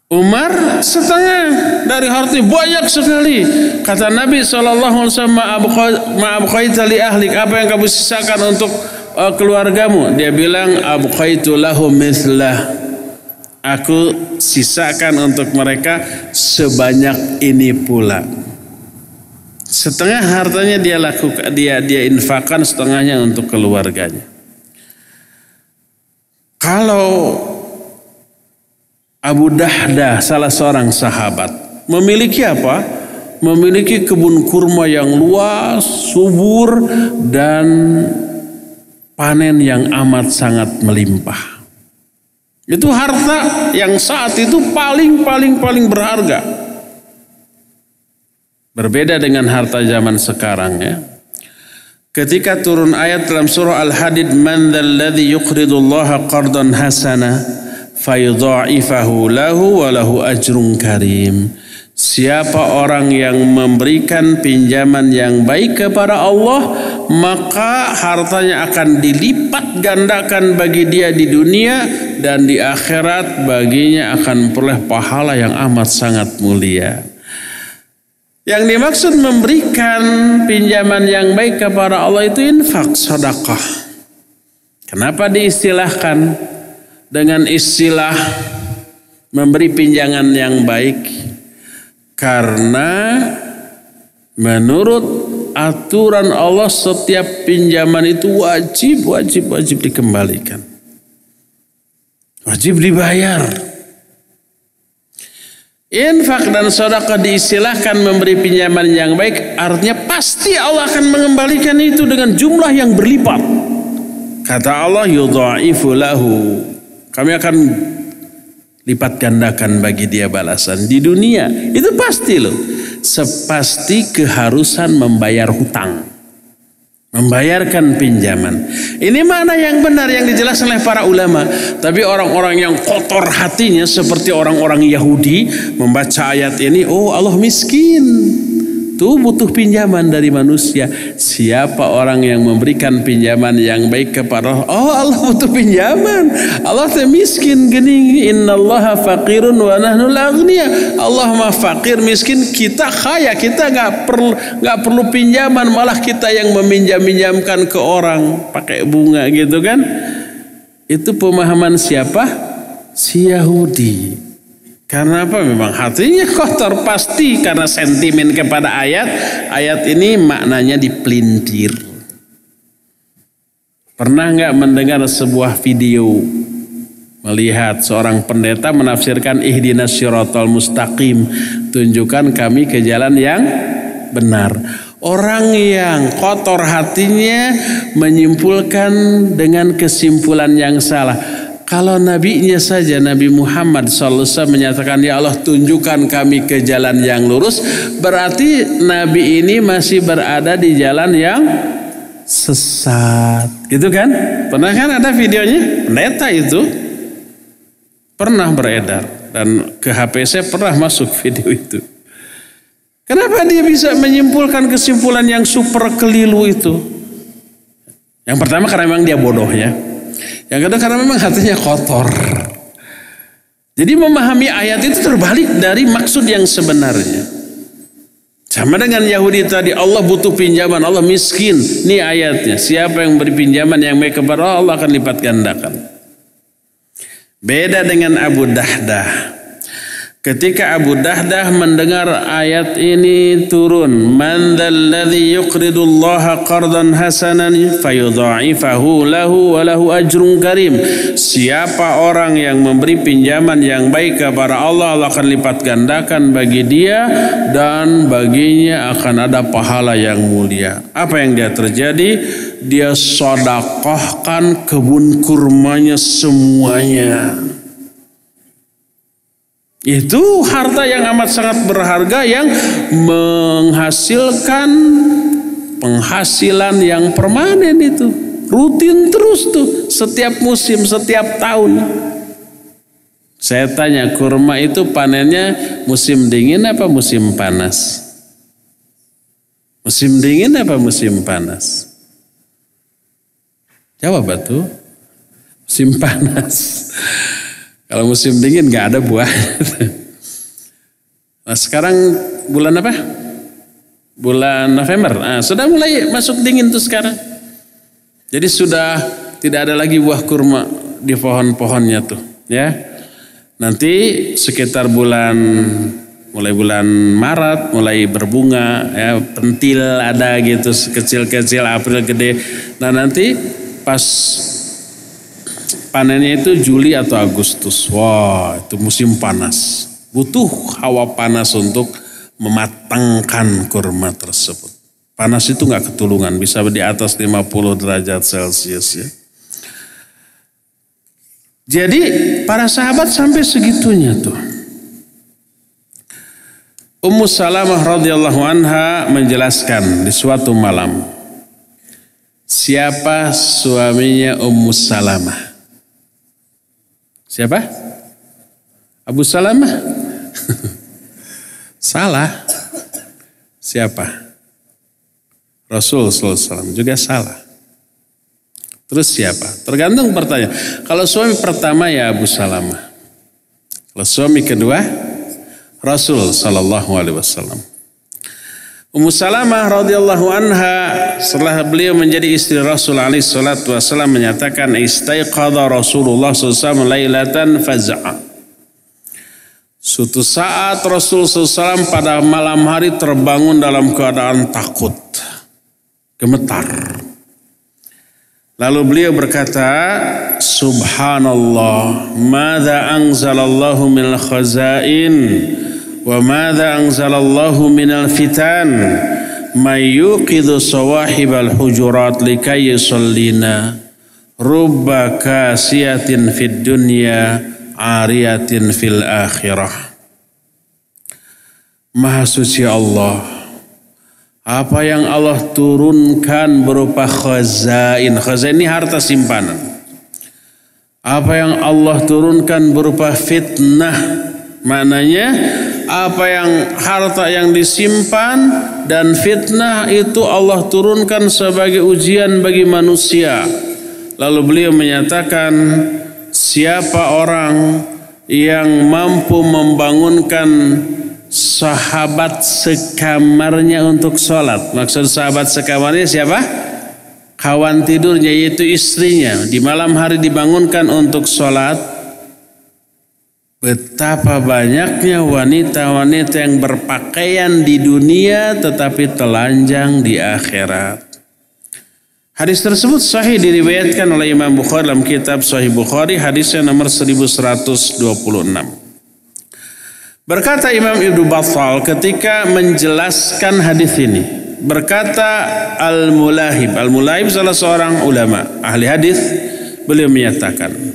Umar setengah dari harta banyak sekali. Kata Nabi SAW, ma'abqaita li ahlik. Apa yang kamu sisakan untuk uh, keluargamu? Dia bilang, abqaitu lahum mithlah Aku sisakan untuk mereka sebanyak ini pula. Setengah hartanya dia lakukan, dia dia infakkan setengahnya untuk keluarganya. Kalau Abu Dahdah salah seorang sahabat memiliki apa? Memiliki kebun kurma yang luas, subur dan panen yang amat sangat melimpah. Itu harta yang saat itu paling paling paling berharga. Berbeda dengan harta zaman sekarang ya. Ketika turun ayat dalam surah Al-Hadid man dzalladzi yuqridullaha qardan hasana fayudha'ifahu lahu wa lahu ajrun karim. Siapa orang yang memberikan pinjaman yang baik kepada Allah, maka hartanya akan dilipat gandakan bagi dia di dunia dan di akhirat baginya akan peroleh pahala yang amat sangat mulia. Yang dimaksud memberikan pinjaman yang baik kepada Allah itu infak, sedekah. Kenapa diistilahkan dengan istilah memberi pinjangan yang baik? Karena menurut aturan Allah setiap pinjaman itu wajib, wajib, wajib dikembalikan. Wajib dibayar. Infak dan sedekah diistilahkan memberi pinjaman yang baik artinya pasti Allah akan mengembalikan itu dengan jumlah yang berlipat. Kata Allah yudha'ifu lahu. Kami akan lipat gandakan bagi dia balasan di dunia. Itu pasti loh. Sepasti keharusan membayar hutang. Membayarkan pinjaman. Ini mana yang benar yang dijelaskan oleh para ulama. Tapi orang-orang yang kotor hatinya seperti orang-orang Yahudi membaca ayat ini oh Allah miskin itu butuh pinjaman dari manusia. Siapa orang yang memberikan pinjaman yang baik kepada Allah? Oh Allah butuh pinjaman. Allah teh miskin gini. Inna Allah faqirun wa nahnu laghniya. Allah mah fakir miskin kita kaya kita nggak perlu nggak perlu pinjaman malah kita yang meminjam-minjamkan ke orang pakai bunga gitu kan? Itu pemahaman siapa? Si Yahudi. Karena apa? Memang hatinya kotor pasti karena sentimen kepada ayat. Ayat ini maknanya dipelintir. Pernah nggak mendengar sebuah video melihat seorang pendeta menafsirkan ihdinas syiratal mustaqim, tunjukkan kami ke jalan yang benar. Orang yang kotor hatinya menyimpulkan dengan kesimpulan yang salah. Kalau nabinya saja Nabi Muhammad SAW menyatakan ya Allah tunjukkan kami ke jalan yang lurus berarti nabi ini masih berada di jalan yang sesat. Gitu kan? Pernah kan ada videonya? Pendeta itu pernah beredar dan ke HP saya pernah masuk video itu. Kenapa dia bisa menyimpulkan kesimpulan yang super keliru itu? Yang pertama karena memang dia bodohnya yang kedua karena memang hatinya kotor. Jadi memahami ayat itu terbalik dari maksud yang sebenarnya. Sama dengan Yahudi tadi, Allah butuh pinjaman, Allah miskin. Ini ayatnya. Siapa yang beri pinjaman yang baik kepada Allah, Allah akan lipat gandakan. Beda dengan Abu Dahdah. Ketika Abu Dahdah mendengar ayat ini turun, "Man dzalladzi yuqridullaha qardan hasanan fayudha'ifahu lahu wa lahu ajrun karim." Siapa orang yang memberi pinjaman yang baik kepada Allah, Allah akan lipat gandakan bagi dia dan baginya akan ada pahala yang mulia. Apa yang dia terjadi? Dia sodakohkan kebun kurmanya semuanya. Itu harta yang amat sangat berharga yang menghasilkan penghasilan yang permanen itu. Rutin terus tuh setiap musim, setiap tahun. Saya tanya kurma itu panennya musim dingin apa musim panas? Musim dingin apa musim panas? Jawab batu. Musim panas. Kalau musim dingin nggak ada buah. nah, sekarang bulan apa? Bulan November. Nah, sudah mulai masuk dingin tuh sekarang. Jadi sudah tidak ada lagi buah kurma di pohon-pohonnya tuh, ya. Nanti sekitar bulan mulai bulan Maret mulai berbunga ya pentil ada gitu kecil-kecil April gede. Nah, nanti pas Panennya itu Juli atau Agustus. Wah, itu musim panas. Butuh hawa panas untuk mematangkan kurma tersebut. Panas itu nggak ketulungan, bisa di atas 50 derajat Celcius ya. Jadi para sahabat sampai segitunya tuh. Ummu Salamah radhiyallahu anha menjelaskan di suatu malam siapa suaminya Ummu Salamah. Siapa? Abu Salamah. salah. Siapa? Rasul SAW juga salah. Terus siapa? Tergantung pertanyaan. Kalau suami pertama ya Abu Salamah. Kalau suami kedua Rasul Sallallahu Alaihi Wasallam. Ummu Salamah radhiyallahu anha setelah beliau menjadi istri Rasul alaihi salatu wasallam menyatakan istaiqadha Rasulullah SAW lailatan faz'a. Suatu saat Rasul SAW pada malam hari terbangun dalam keadaan takut, gemetar. Lalu beliau berkata, Subhanallah, mada anzalallahu min khazain wa madza anzalallahu minal fitan? May yuqidhu sawahibal hujurat likay yusallina? Rubba kasiyatin fid dunya ariyatin fil akhirah. Maha suci Allah apa yang Allah turunkan berupa khazain khazain ini harta simpanan. Apa yang Allah turunkan berupa fitnah maknanya apa yang harta yang disimpan dan fitnah itu Allah turunkan sebagai ujian bagi manusia. Lalu beliau menyatakan siapa orang yang mampu membangunkan sahabat sekamarnya untuk sholat. Maksud sahabat sekamarnya siapa? Kawan tidurnya yaitu istrinya. Di malam hari dibangunkan untuk sholat Betapa banyaknya wanita-wanita yang berpakaian di dunia tetapi telanjang di akhirat. Hadis tersebut sahih diriwayatkan oleh Imam Bukhari dalam kitab Sahih Bukhari hadisnya nomor 1126. Berkata Imam Ibnu Battal ketika menjelaskan hadis ini, berkata Al-Mulahib, Al-Mulahib salah seorang ulama ahli hadis, beliau menyatakan,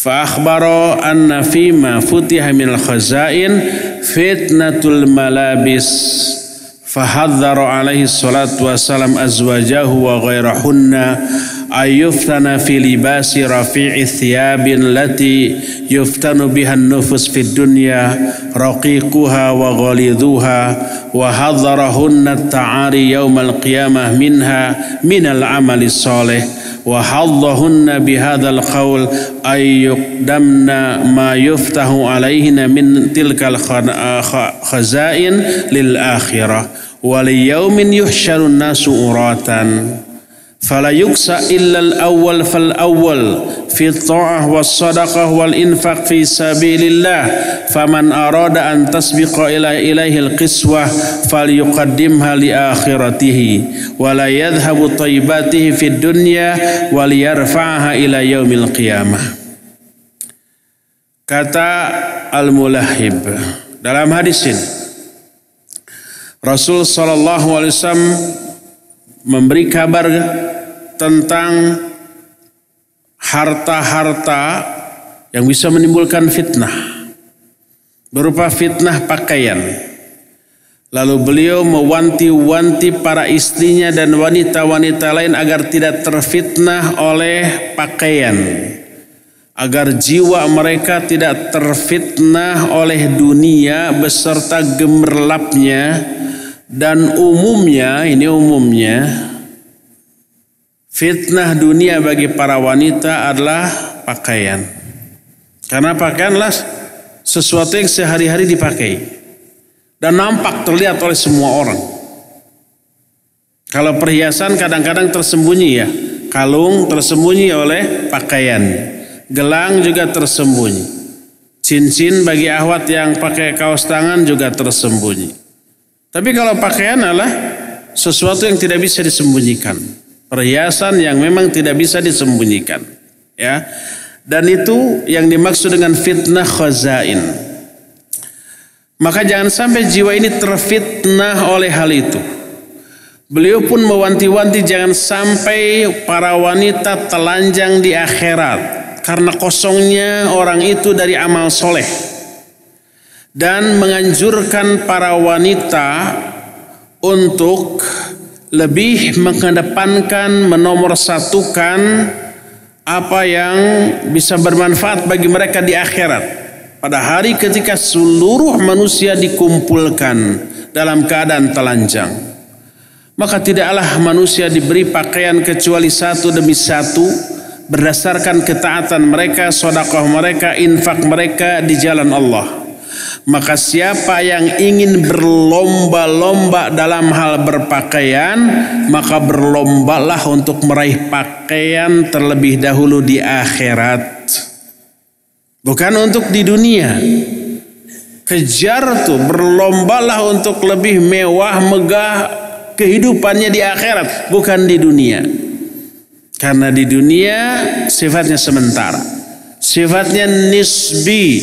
Fa akhbaro anna fima futiha minal khazain fitnatul malabis. Fahadzaro alaihi salatu wasalam azwajahu wa ghairahunna وغيرهن أيفتن في لباس رفيع الثياب التي يفتن بها النفس في الدنيا رقيقها وغليظها وحذرهن التعاري يوم القيامة منها من العمل الصالح. وحظهن بهذا القول أن يقدمن ما يفتح عليهن من تلك الخزائن للآخرة. وليوم يحشر الناس أراتا Fala yuksa illal awal fal awal fi ta'ah was sadaqah wal infaq fi sabilillah faman arada an tasbiqa ila ilaihi al qiswah falyuqaddimha li akhiratihi wa la yadhhabu tayyibatihi fid dunya wa liyarfa'aha ila yaumil qiyamah kata al-mulahib dalam hadis ini Rasul sallallahu alaihi wasallam memberi kabar tentang harta-harta yang bisa menimbulkan fitnah berupa fitnah pakaian. Lalu beliau mewanti-wanti para istrinya dan wanita-wanita lain agar tidak terfitnah oleh pakaian. Agar jiwa mereka tidak terfitnah oleh dunia beserta gemerlapnya dan umumnya, ini umumnya, fitnah dunia bagi para wanita adalah pakaian. Karena pakaianlah sesuatu yang sehari-hari dipakai. Dan nampak terlihat oleh semua orang. Kalau perhiasan kadang-kadang tersembunyi ya. Kalung tersembunyi oleh pakaian. Gelang juga tersembunyi. Cincin bagi ahwat yang pakai kaos tangan juga tersembunyi. Tapi kalau pakaian adalah sesuatu yang tidak bisa disembunyikan. Perhiasan yang memang tidak bisa disembunyikan. Ya. Dan itu yang dimaksud dengan fitnah khazain. Maka jangan sampai jiwa ini terfitnah oleh hal itu. Beliau pun mewanti-wanti jangan sampai para wanita telanjang di akhirat karena kosongnya orang itu dari amal soleh dan menganjurkan para wanita untuk lebih mengedepankan menomorsatukan apa yang bisa bermanfaat bagi mereka di akhirat pada hari ketika seluruh manusia dikumpulkan dalam keadaan telanjang maka tidaklah manusia diberi pakaian kecuali satu demi satu berdasarkan ketaatan mereka, sodakoh mereka, infak mereka di jalan Allah. Maka siapa yang ingin berlomba-lomba dalam hal berpakaian, maka berlombalah untuk meraih pakaian terlebih dahulu di akhirat. Bukan untuk di dunia. Kejar tuh, berlombalah untuk lebih mewah, megah kehidupannya di akhirat, bukan di dunia. Karena di dunia sifatnya sementara. Sifatnya nisbi,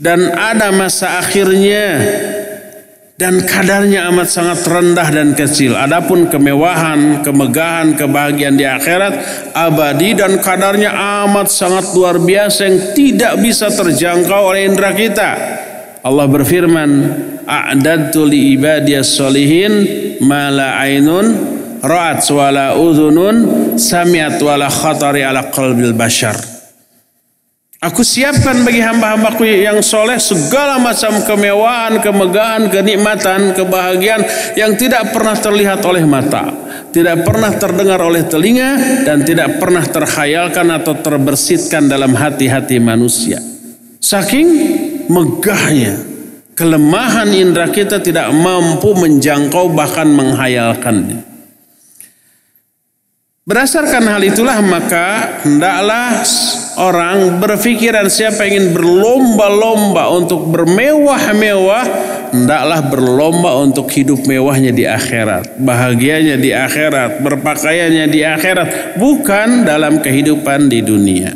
dan ada masa akhirnya dan kadarnya amat sangat rendah dan kecil. Adapun kemewahan, kemegahan, kebahagiaan di akhirat abadi dan kadarnya amat sangat luar biasa yang tidak bisa terjangkau oleh indera kita. Allah berfirman, "A'dadtu li ibadiyas solihin ma la ainun ra'at wa la udhunun sami'at wa la khatari ala qalbil bashar." Aku siapkan bagi hamba-hambaku yang soleh segala macam kemewahan, kemegahan, kenikmatan, kebahagiaan yang tidak pernah terlihat oleh mata, tidak pernah terdengar oleh telinga, dan tidak pernah terhayalkan atau terbersitkan dalam hati-hati manusia. Saking megahnya, kelemahan indera kita tidak mampu menjangkau bahkan menghayalkannya. Berdasarkan hal itulah maka hendaklah orang berpikiran siapa ingin berlomba-lomba untuk bermewah-mewah hendaklah berlomba untuk hidup mewahnya di akhirat, bahagianya di akhirat, berpakaiannya di akhirat, bukan dalam kehidupan di dunia.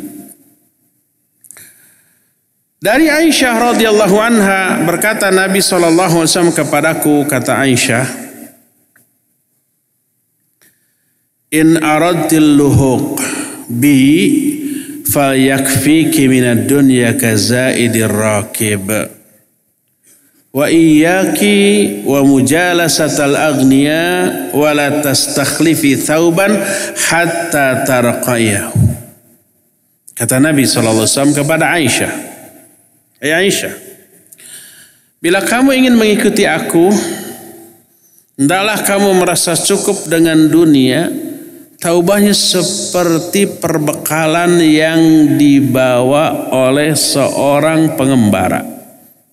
Dari Aisyah radhiyallahu anha berkata Nabi wasallam kepadaku kata Aisyah in aradtil luhuq bi fayakfiki minad dunya kazaidir rakib wa iyyaki wa mujalasatal aghniya wa la tastakhlifi thauban hatta tarqayahu. Kata Nabi SAW kepada Aisyah Hai Aisyah bila kamu ingin mengikuti aku hendaklah kamu merasa cukup dengan dunia taubahnya seperti perbekalan yang dibawa oleh seorang pengembara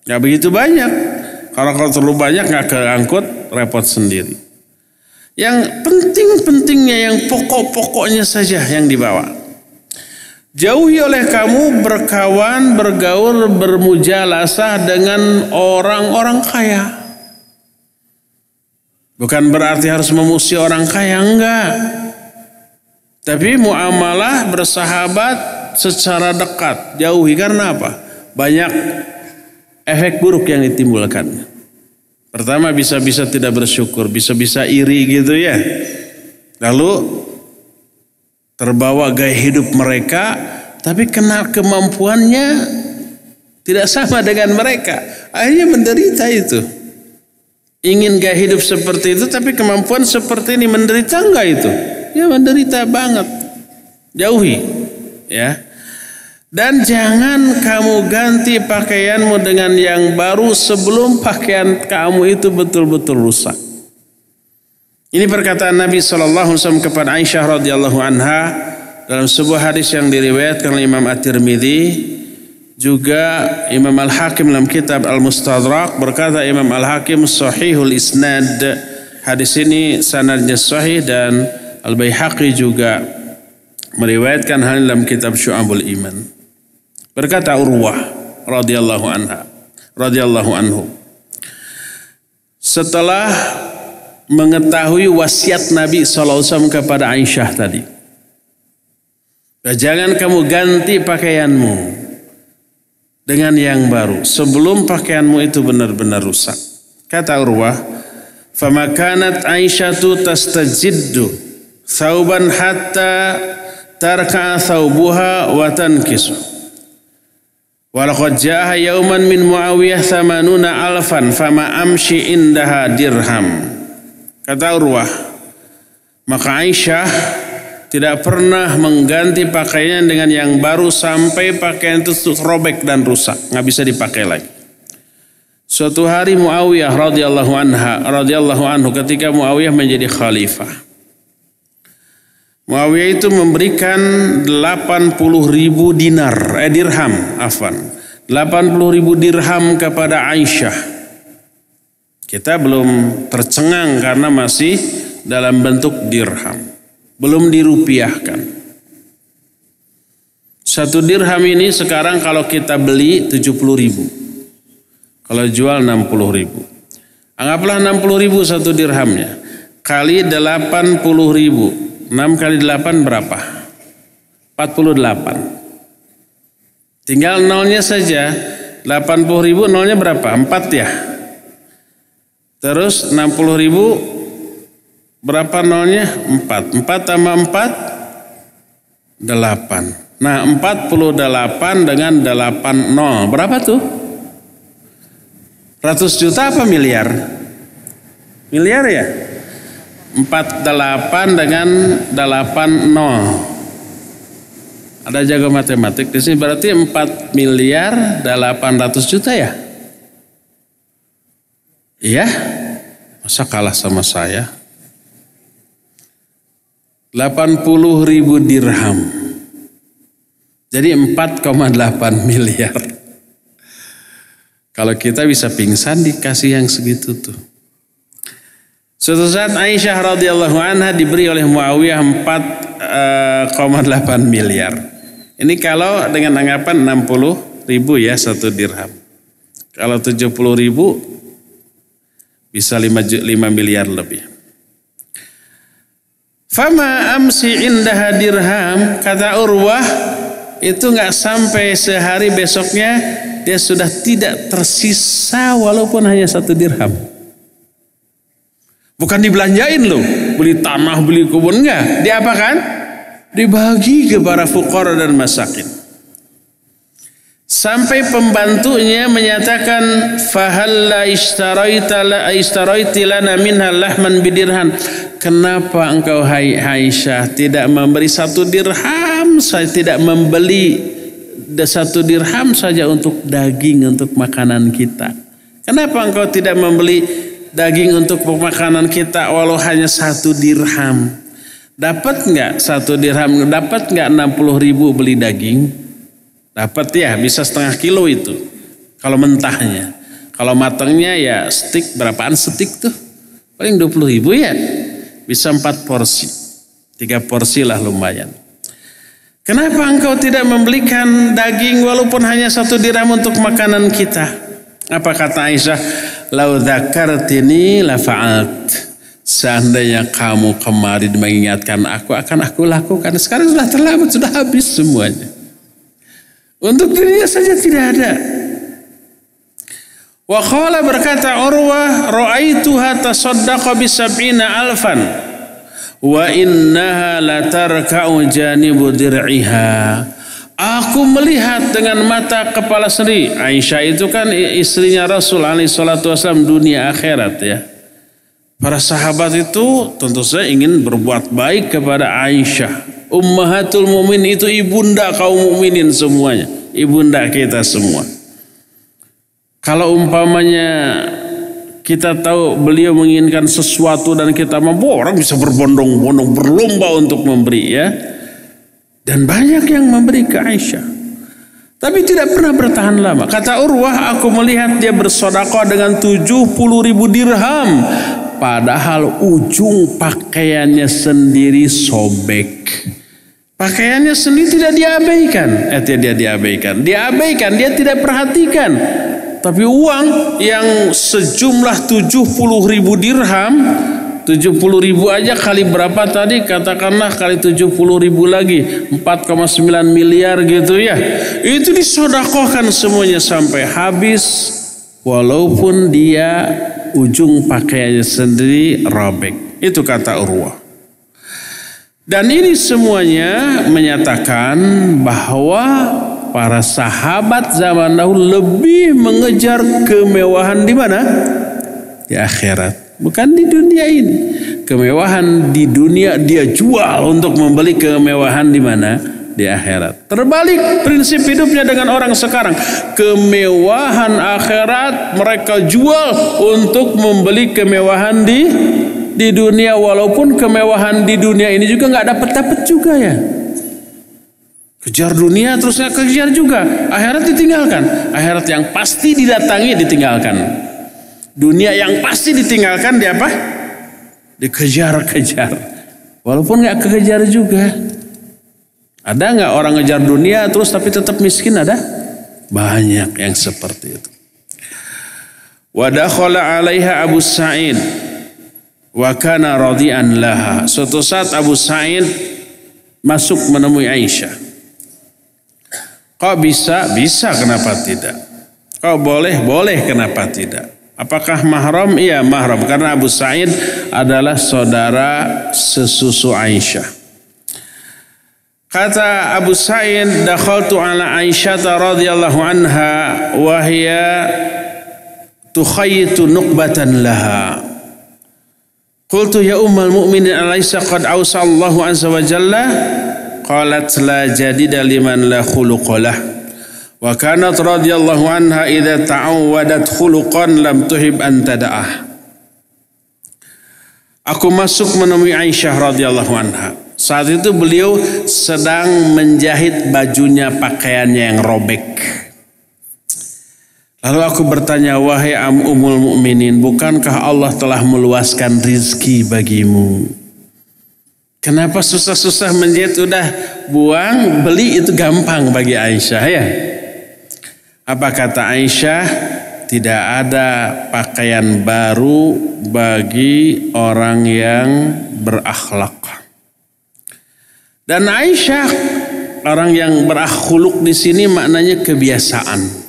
Gak begitu banyak kalau kalau terlalu banyak nggak keangkut, repot sendiri. Yang penting-pentingnya, yang pokok-pokoknya saja yang dibawa. Jauhi oleh kamu berkawan, bergaul, bermujalasah dengan orang-orang kaya. Bukan berarti harus memusi orang kaya, enggak. Tapi muamalah bersahabat secara dekat, jauhi karena apa? Banyak efek buruk yang ditimbulkan. Pertama bisa-bisa tidak bersyukur, bisa-bisa iri gitu ya. Lalu terbawa gaya hidup mereka, tapi kena kemampuannya tidak sama dengan mereka. Akhirnya menderita itu. Ingin gaya hidup seperti itu, tapi kemampuan seperti ini menderita enggak itu? Ya menderita banget. Jauhi, ya. Dan jangan kamu ganti pakaianmu dengan yang baru sebelum pakaian kamu itu betul-betul rusak. Ini perkataan Nabi Wasallam kepada Aisyah radhiyallahu anha dalam sebuah hadis yang diriwayatkan oleh Imam At-Tirmidzi juga Imam Al-Hakim dalam kitab Al-Mustadrak berkata Imam Al-Hakim sahihul isnad hadis ini sanadnya sahih dan Al-Baihaqi juga meriwayatkan hal dalam kitab Syu'abul Iman. Berkata Urwah radhiyallahu anha radhiyallahu anhu. Setelah mengetahui wasiat Nabi SAW kepada Aisyah tadi. Jangan kamu ganti pakaianmu dengan yang baru sebelum pakaianmu itu benar-benar rusak. Kata Urwah, "Famakanat Aisyatu tastajiddu thauban hatta tarka thaubuha wa tankisu." Walaqad jaa yauman min Muawiyah thamanuna alfan fama amshi indaha dirham. Kata Urwah, maka Aisyah tidak pernah mengganti pakaiannya dengan yang baru sampai pakaian itu robek dan rusak, nggak bisa dipakai lagi. Suatu hari Muawiyah radhiyallahu anha radhiyallahu anhu ketika Muawiyah menjadi khalifah. Muawiyah itu memberikan 80 ribu dinar, eh dirham, afan. 80 ribu dirham kepada Aisyah. Kita belum tercengang karena masih dalam bentuk dirham. Belum dirupiahkan. Satu dirham ini sekarang kalau kita beli 70 ribu. Kalau jual 60 ribu. Anggaplah 60 ribu satu dirhamnya. Kali 80 ribu 6 kali 8 berapa? 48. Tinggal nolnya saja. 80 ribu nolnya berapa? 4 ya. Terus 60 ribu berapa nolnya? 4. 4 tambah 4? 8. Nah 48 dengan 8 nol. Berapa tuh? Ratus juta apa miliar? Miliar ya? 48 dengan 80. Ada jago matematik di sini berarti 4 miliar 800 juta ya? Iya? Masa kalah sama saya? 80 ribu dirham. Jadi 4,8 miliar. Kalau kita bisa pingsan dikasih yang segitu tuh. Suatu saat Aisyah radhiyallahu anha diberi oleh Muawiyah 4,8 eh, miliar. Ini kalau dengan anggapan 60 ribu ya satu dirham. Kalau 70 ribu bisa 5, 5 miliar lebih. Fama amsi indah dirham kata Urwah itu nggak sampai sehari besoknya dia sudah tidak tersisa walaupun hanya satu dirham. Bukan dibelanjain loh, beli tanah, beli kebun enggak. Diapakan? Dibagi ke para fukara dan masakin. Sampai pembantunya menyatakan fahalla ishtaraita la ishtaraiti lana minha lahman bidirhan. Kenapa engkau hai Aisyah tidak memberi satu dirham saya tidak membeli satu dirham saja untuk daging untuk makanan kita. Kenapa engkau tidak membeli daging untuk makanan kita walau hanya satu dirham? Dapat nggak satu dirham? Dapat nggak 60 ribu beli daging? Dapat ya, bisa setengah kilo itu. Kalau mentahnya. Kalau matangnya ya stik, berapaan stik tuh? Paling 20 ribu ya. Bisa empat porsi. Tiga porsi lah lumayan. Kenapa engkau tidak membelikan daging walaupun hanya satu dirham untuk makanan kita? Apa kata Aisyah? Lau dzakartini la fa'alt. Seandainya kamu kemarin mengingatkan aku akan aku lakukan. Sekarang sudah terlambat, sudah habis semuanya. Untuk dirinya saja tidak ada. Wa qala berkata Urwah, ra'aituha tasaddaqa bi sab'ina alfan wa innaha la tarka'u janibu dir'iha. Aku melihat dengan mata kepala sendiri. Aisyah itu kan istrinya Rasul alaihi salatu wasallam dunia akhirat ya. Para sahabat itu tentu saja ingin berbuat baik kepada Aisyah Ummahatul mumin itu ibunda kaum mukminin semuanya. Ibunda kita semua. Kalau umpamanya kita tahu beliau menginginkan sesuatu dan kita mampu orang bisa berbondong-bondong berlomba untuk memberi ya. Dan banyak yang memberi ke Aisyah. Tapi tidak pernah bertahan lama. Kata Urwah, aku melihat dia bersodakoh dengan 70 ribu dirham. Padahal ujung pakaiannya sendiri sobek. Pakaiannya sendiri tidak diabaikan. Eh tidak diabaikan. Diabaikan, dia tidak perhatikan. Tapi uang yang sejumlah 70 ribu dirham 70 ribu aja kali berapa tadi? Katakanlah kali 70 ribu lagi 4,9 miliar gitu ya. Itu disodakohkan semuanya sampai habis walaupun dia ujung pakaiannya sendiri robek. Itu kata Urwah dan ini semuanya menyatakan bahwa para sahabat zaman dahulu lebih mengejar kemewahan di mana? Di akhirat, bukan di dunia ini. Kemewahan di dunia dia jual untuk membeli kemewahan di mana? Di akhirat. Terbalik prinsip hidupnya dengan orang sekarang. Kemewahan akhirat mereka jual untuk membeli kemewahan di di dunia walaupun kemewahan di dunia ini juga nggak dapat dapat juga ya. Kejar dunia terus nggak kejar juga. Akhirat ditinggalkan. Akhirat yang pasti didatangi ditinggalkan. Dunia yang pasti ditinggalkan di apa? Dikejar-kejar. Walaupun nggak kejar juga. Ada nggak orang ngejar dunia terus tapi tetap miskin ada? Banyak yang seperti itu. Wadakhala alaiha Abu Sa'id wa kana radian laha. Suatu saat Abu Sa'id masuk menemui Aisyah. Kok bisa? Bisa, kenapa tidak? Kok boleh? Boleh, kenapa tidak? Apakah mahram? Iya, mahram. Karena Abu Sa'id adalah saudara sesusu Aisyah. Kata Abu Sa'id, dakhaltu ala Aisyah radhiyallahu anha wa hiya tukhayyitu nuqbatan laha. Qultu ya ummal mu'minin alaysa qad awsa Allahu azza wa jalla qalat la jadida liman la khuluqalah wa kanat radhiyallahu anha idza ta'awwadat khuluqan lam tuhib an tada'ah Aku masuk menemui Aisyah radhiyallahu anha saat itu beliau sedang menjahit bajunya pakaiannya yang robek Lalu aku bertanya, wahai am umul mukminin, bukankah Allah telah meluaskan rizki bagimu? Kenapa susah-susah menjahit udah buang, beli itu gampang bagi Aisyah ya? Apa kata Aisyah? Tidak ada pakaian baru bagi orang yang berakhlak. Dan Aisyah orang yang berakhluk di sini maknanya kebiasaan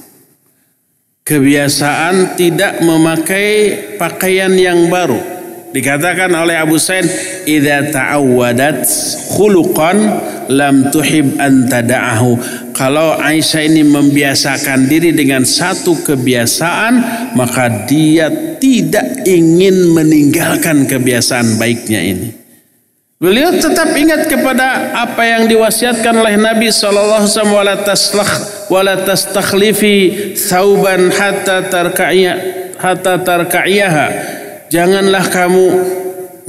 kebiasaan tidak memakai pakaian yang baru. Dikatakan oleh Abu Said, "Idza ta'awwadat khuluqan lam tuhib an tada'ahu." Kalau Aisyah ini membiasakan diri dengan satu kebiasaan, maka dia tidak ingin meninggalkan kebiasaan baiknya ini. Beliau tetap ingat kepada apa yang diwasiatkan oleh Nabi sallallahu alaihi wasallam wala tastakhlifi thauban hatta tarka'iyah hatta tarka'iyaha Janganlah kamu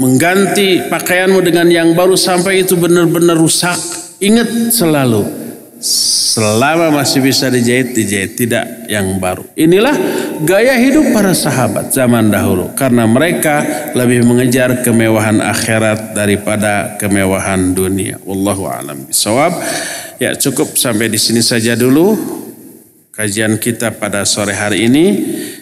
mengganti pakaianmu dengan yang baru sampai itu benar-benar rusak. Ingat selalu, selama masih bisa dijahit, dijahit. Tidak yang baru. Inilah gaya hidup para sahabat zaman dahulu. Karena mereka lebih mengejar kemewahan akhirat daripada kemewahan dunia. Wallahu alam bisawab. Ya cukup sampai di sini saja dulu kajian kita pada sore hari ini.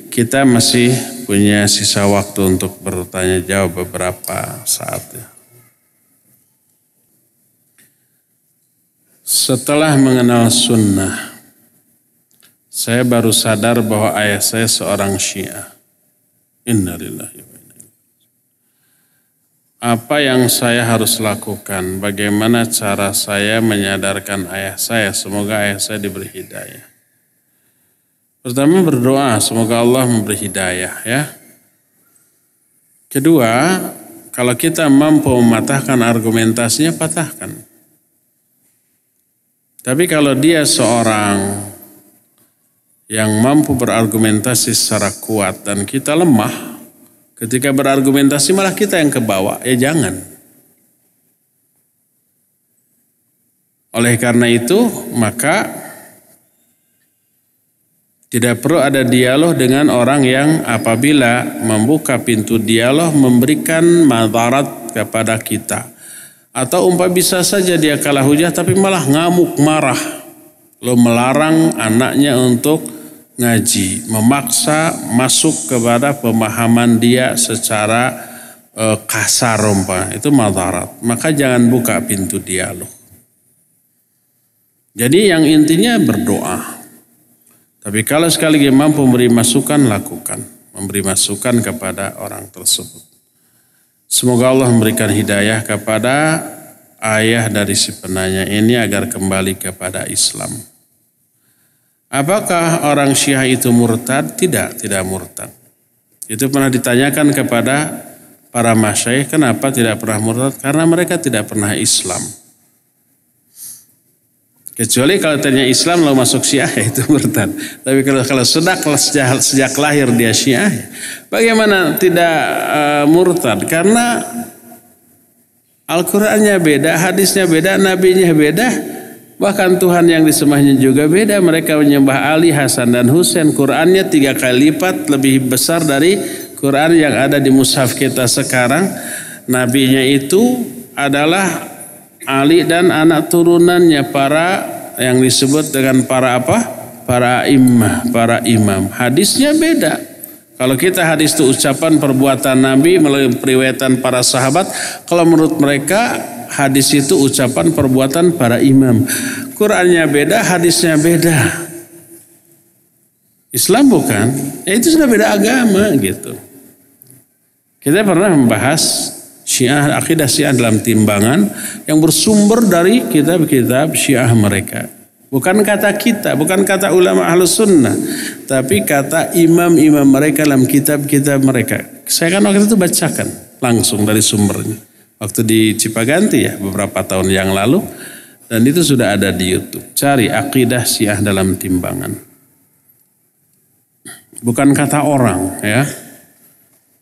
Kita masih punya sisa waktu untuk bertanya jawab beberapa saat ya. Setelah mengenal sunnah, saya baru sadar bahwa ayah saya seorang syiah. Innalillahi Apa yang saya harus lakukan? Bagaimana cara saya menyadarkan ayah saya? Semoga ayah saya diberi hidayah. Pertama berdoa semoga Allah memberi hidayah ya. Kedua, kalau kita mampu mematahkan argumentasinya, patahkan. Tapi kalau dia seorang yang mampu berargumentasi secara kuat dan kita lemah, ketika berargumentasi malah kita yang kebawa, ya jangan. Oleh karena itu, maka tidak perlu ada dialog dengan orang yang apabila membuka pintu dialog memberikan madarat kepada kita. Atau umpah bisa saja dia kalah hujah tapi malah ngamuk marah. Lo melarang anaknya untuk ngaji, memaksa masuk kepada pemahaman dia secara e, kasar umpah. Itu madarat. Maka jangan buka pintu dialog. Jadi yang intinya berdoa. Tapi kalau sekali lagi mampu memberi masukan, lakukan. Memberi masukan kepada orang tersebut. Semoga Allah memberikan hidayah kepada ayah dari si penanya ini agar kembali kepada Islam. Apakah orang Syiah itu murtad? Tidak, tidak murtad. Itu pernah ditanyakan kepada para masyaikh, kenapa tidak pernah murtad? Karena mereka tidak pernah Islam. Kecuali kalau tanya Islam lalu masuk Syiah itu murtad. Tapi kalau kalau sudah sejak, sejak lahir dia Syiah, bagaimana tidak uh, murtad? Karena Al-Qur'annya beda, hadisnya beda, nabinya beda. Bahkan Tuhan yang disembahnya juga beda. Mereka menyembah Ali, Hasan dan Husain. Qur'annya tiga kali lipat lebih besar dari Quran yang ada di mushaf kita sekarang. Nabinya itu adalah Ali dan anak turunannya para yang disebut dengan para apa? Para imam, para imam. Hadisnya beda. Kalau kita hadis itu ucapan perbuatan Nabi melalui periwayatan para sahabat, kalau menurut mereka hadis itu ucapan perbuatan para imam. Qurannya beda, hadisnya beda. Islam bukan, ya itu sudah beda agama gitu. Kita pernah membahas Syiah akidah Syiah dalam timbangan yang bersumber dari kitab-kitab Syiah mereka. Bukan kata kita, bukan kata ulama ahlus sunnah. Tapi kata imam-imam mereka dalam kitab-kitab mereka. Saya kan waktu itu bacakan langsung dari sumbernya. Waktu di Cipaganti ya beberapa tahun yang lalu. Dan itu sudah ada di Youtube. Cari akidah syiah dalam timbangan. Bukan kata orang ya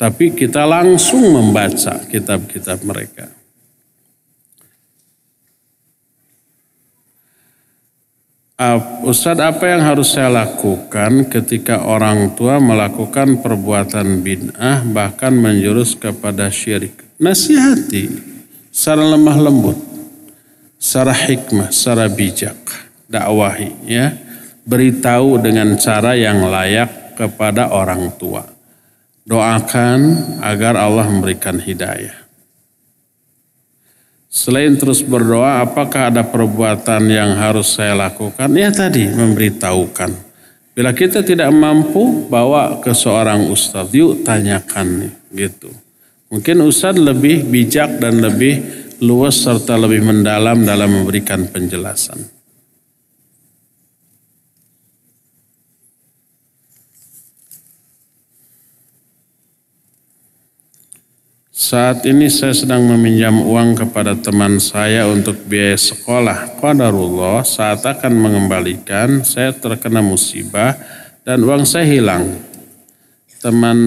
tapi kita langsung membaca kitab-kitab mereka. Ustadz apa yang harus saya lakukan ketika orang tua melakukan perbuatan bid'ah bahkan menjurus kepada syirik? Nasihati secara lemah lembut, secara hikmah, secara bijak, dakwahi ya. Beritahu dengan cara yang layak kepada orang tua doakan agar Allah memberikan hidayah. Selain terus berdoa, apakah ada perbuatan yang harus saya lakukan? Ya tadi, memberitahukan. Bila kita tidak mampu, bawa ke seorang ustadz, yuk tanyakan gitu. Mungkin Ustadz lebih bijak dan lebih luas serta lebih mendalam dalam memberikan penjelasan. Saat ini saya sedang meminjam uang kepada teman saya untuk biaya sekolah. Qadarullah saat akan mengembalikan saya terkena musibah dan uang saya hilang. Teman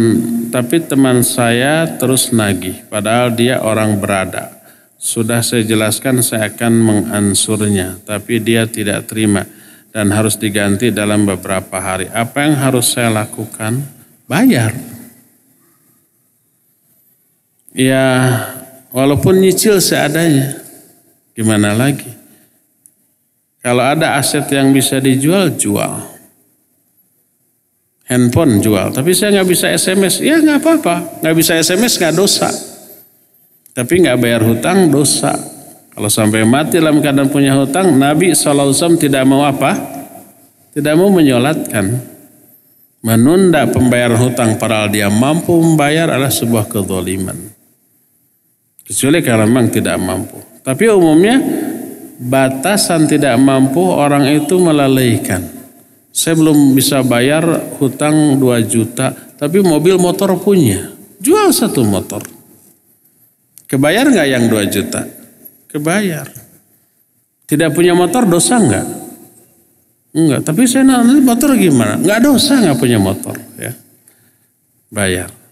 tapi teman saya terus nagih padahal dia orang berada. Sudah saya jelaskan saya akan mengansurnya tapi dia tidak terima dan harus diganti dalam beberapa hari. Apa yang harus saya lakukan? Bayar ya walaupun nyicil seadanya gimana lagi kalau ada aset yang bisa dijual jual handphone jual, tapi saya nggak bisa SMS, ya nggak apa-apa, nggak bisa SMS nggak dosa, tapi nggak bayar hutang dosa. Kalau sampai mati dalam keadaan punya hutang, Nabi SAW tidak mau apa? Tidak mau menyolatkan. Menunda pembayaran hutang padahal dia mampu membayar adalah sebuah kezaliman. Kecuali kalau memang tidak mampu. Tapi umumnya batasan tidak mampu orang itu melalaikan. Saya belum bisa bayar hutang 2 juta, tapi mobil motor punya. Jual satu motor. Kebayar nggak yang 2 juta? Kebayar. Tidak punya motor dosa nggak? Enggak, tapi saya nanti motor gimana? Nggak dosa nggak punya motor. ya Bayar.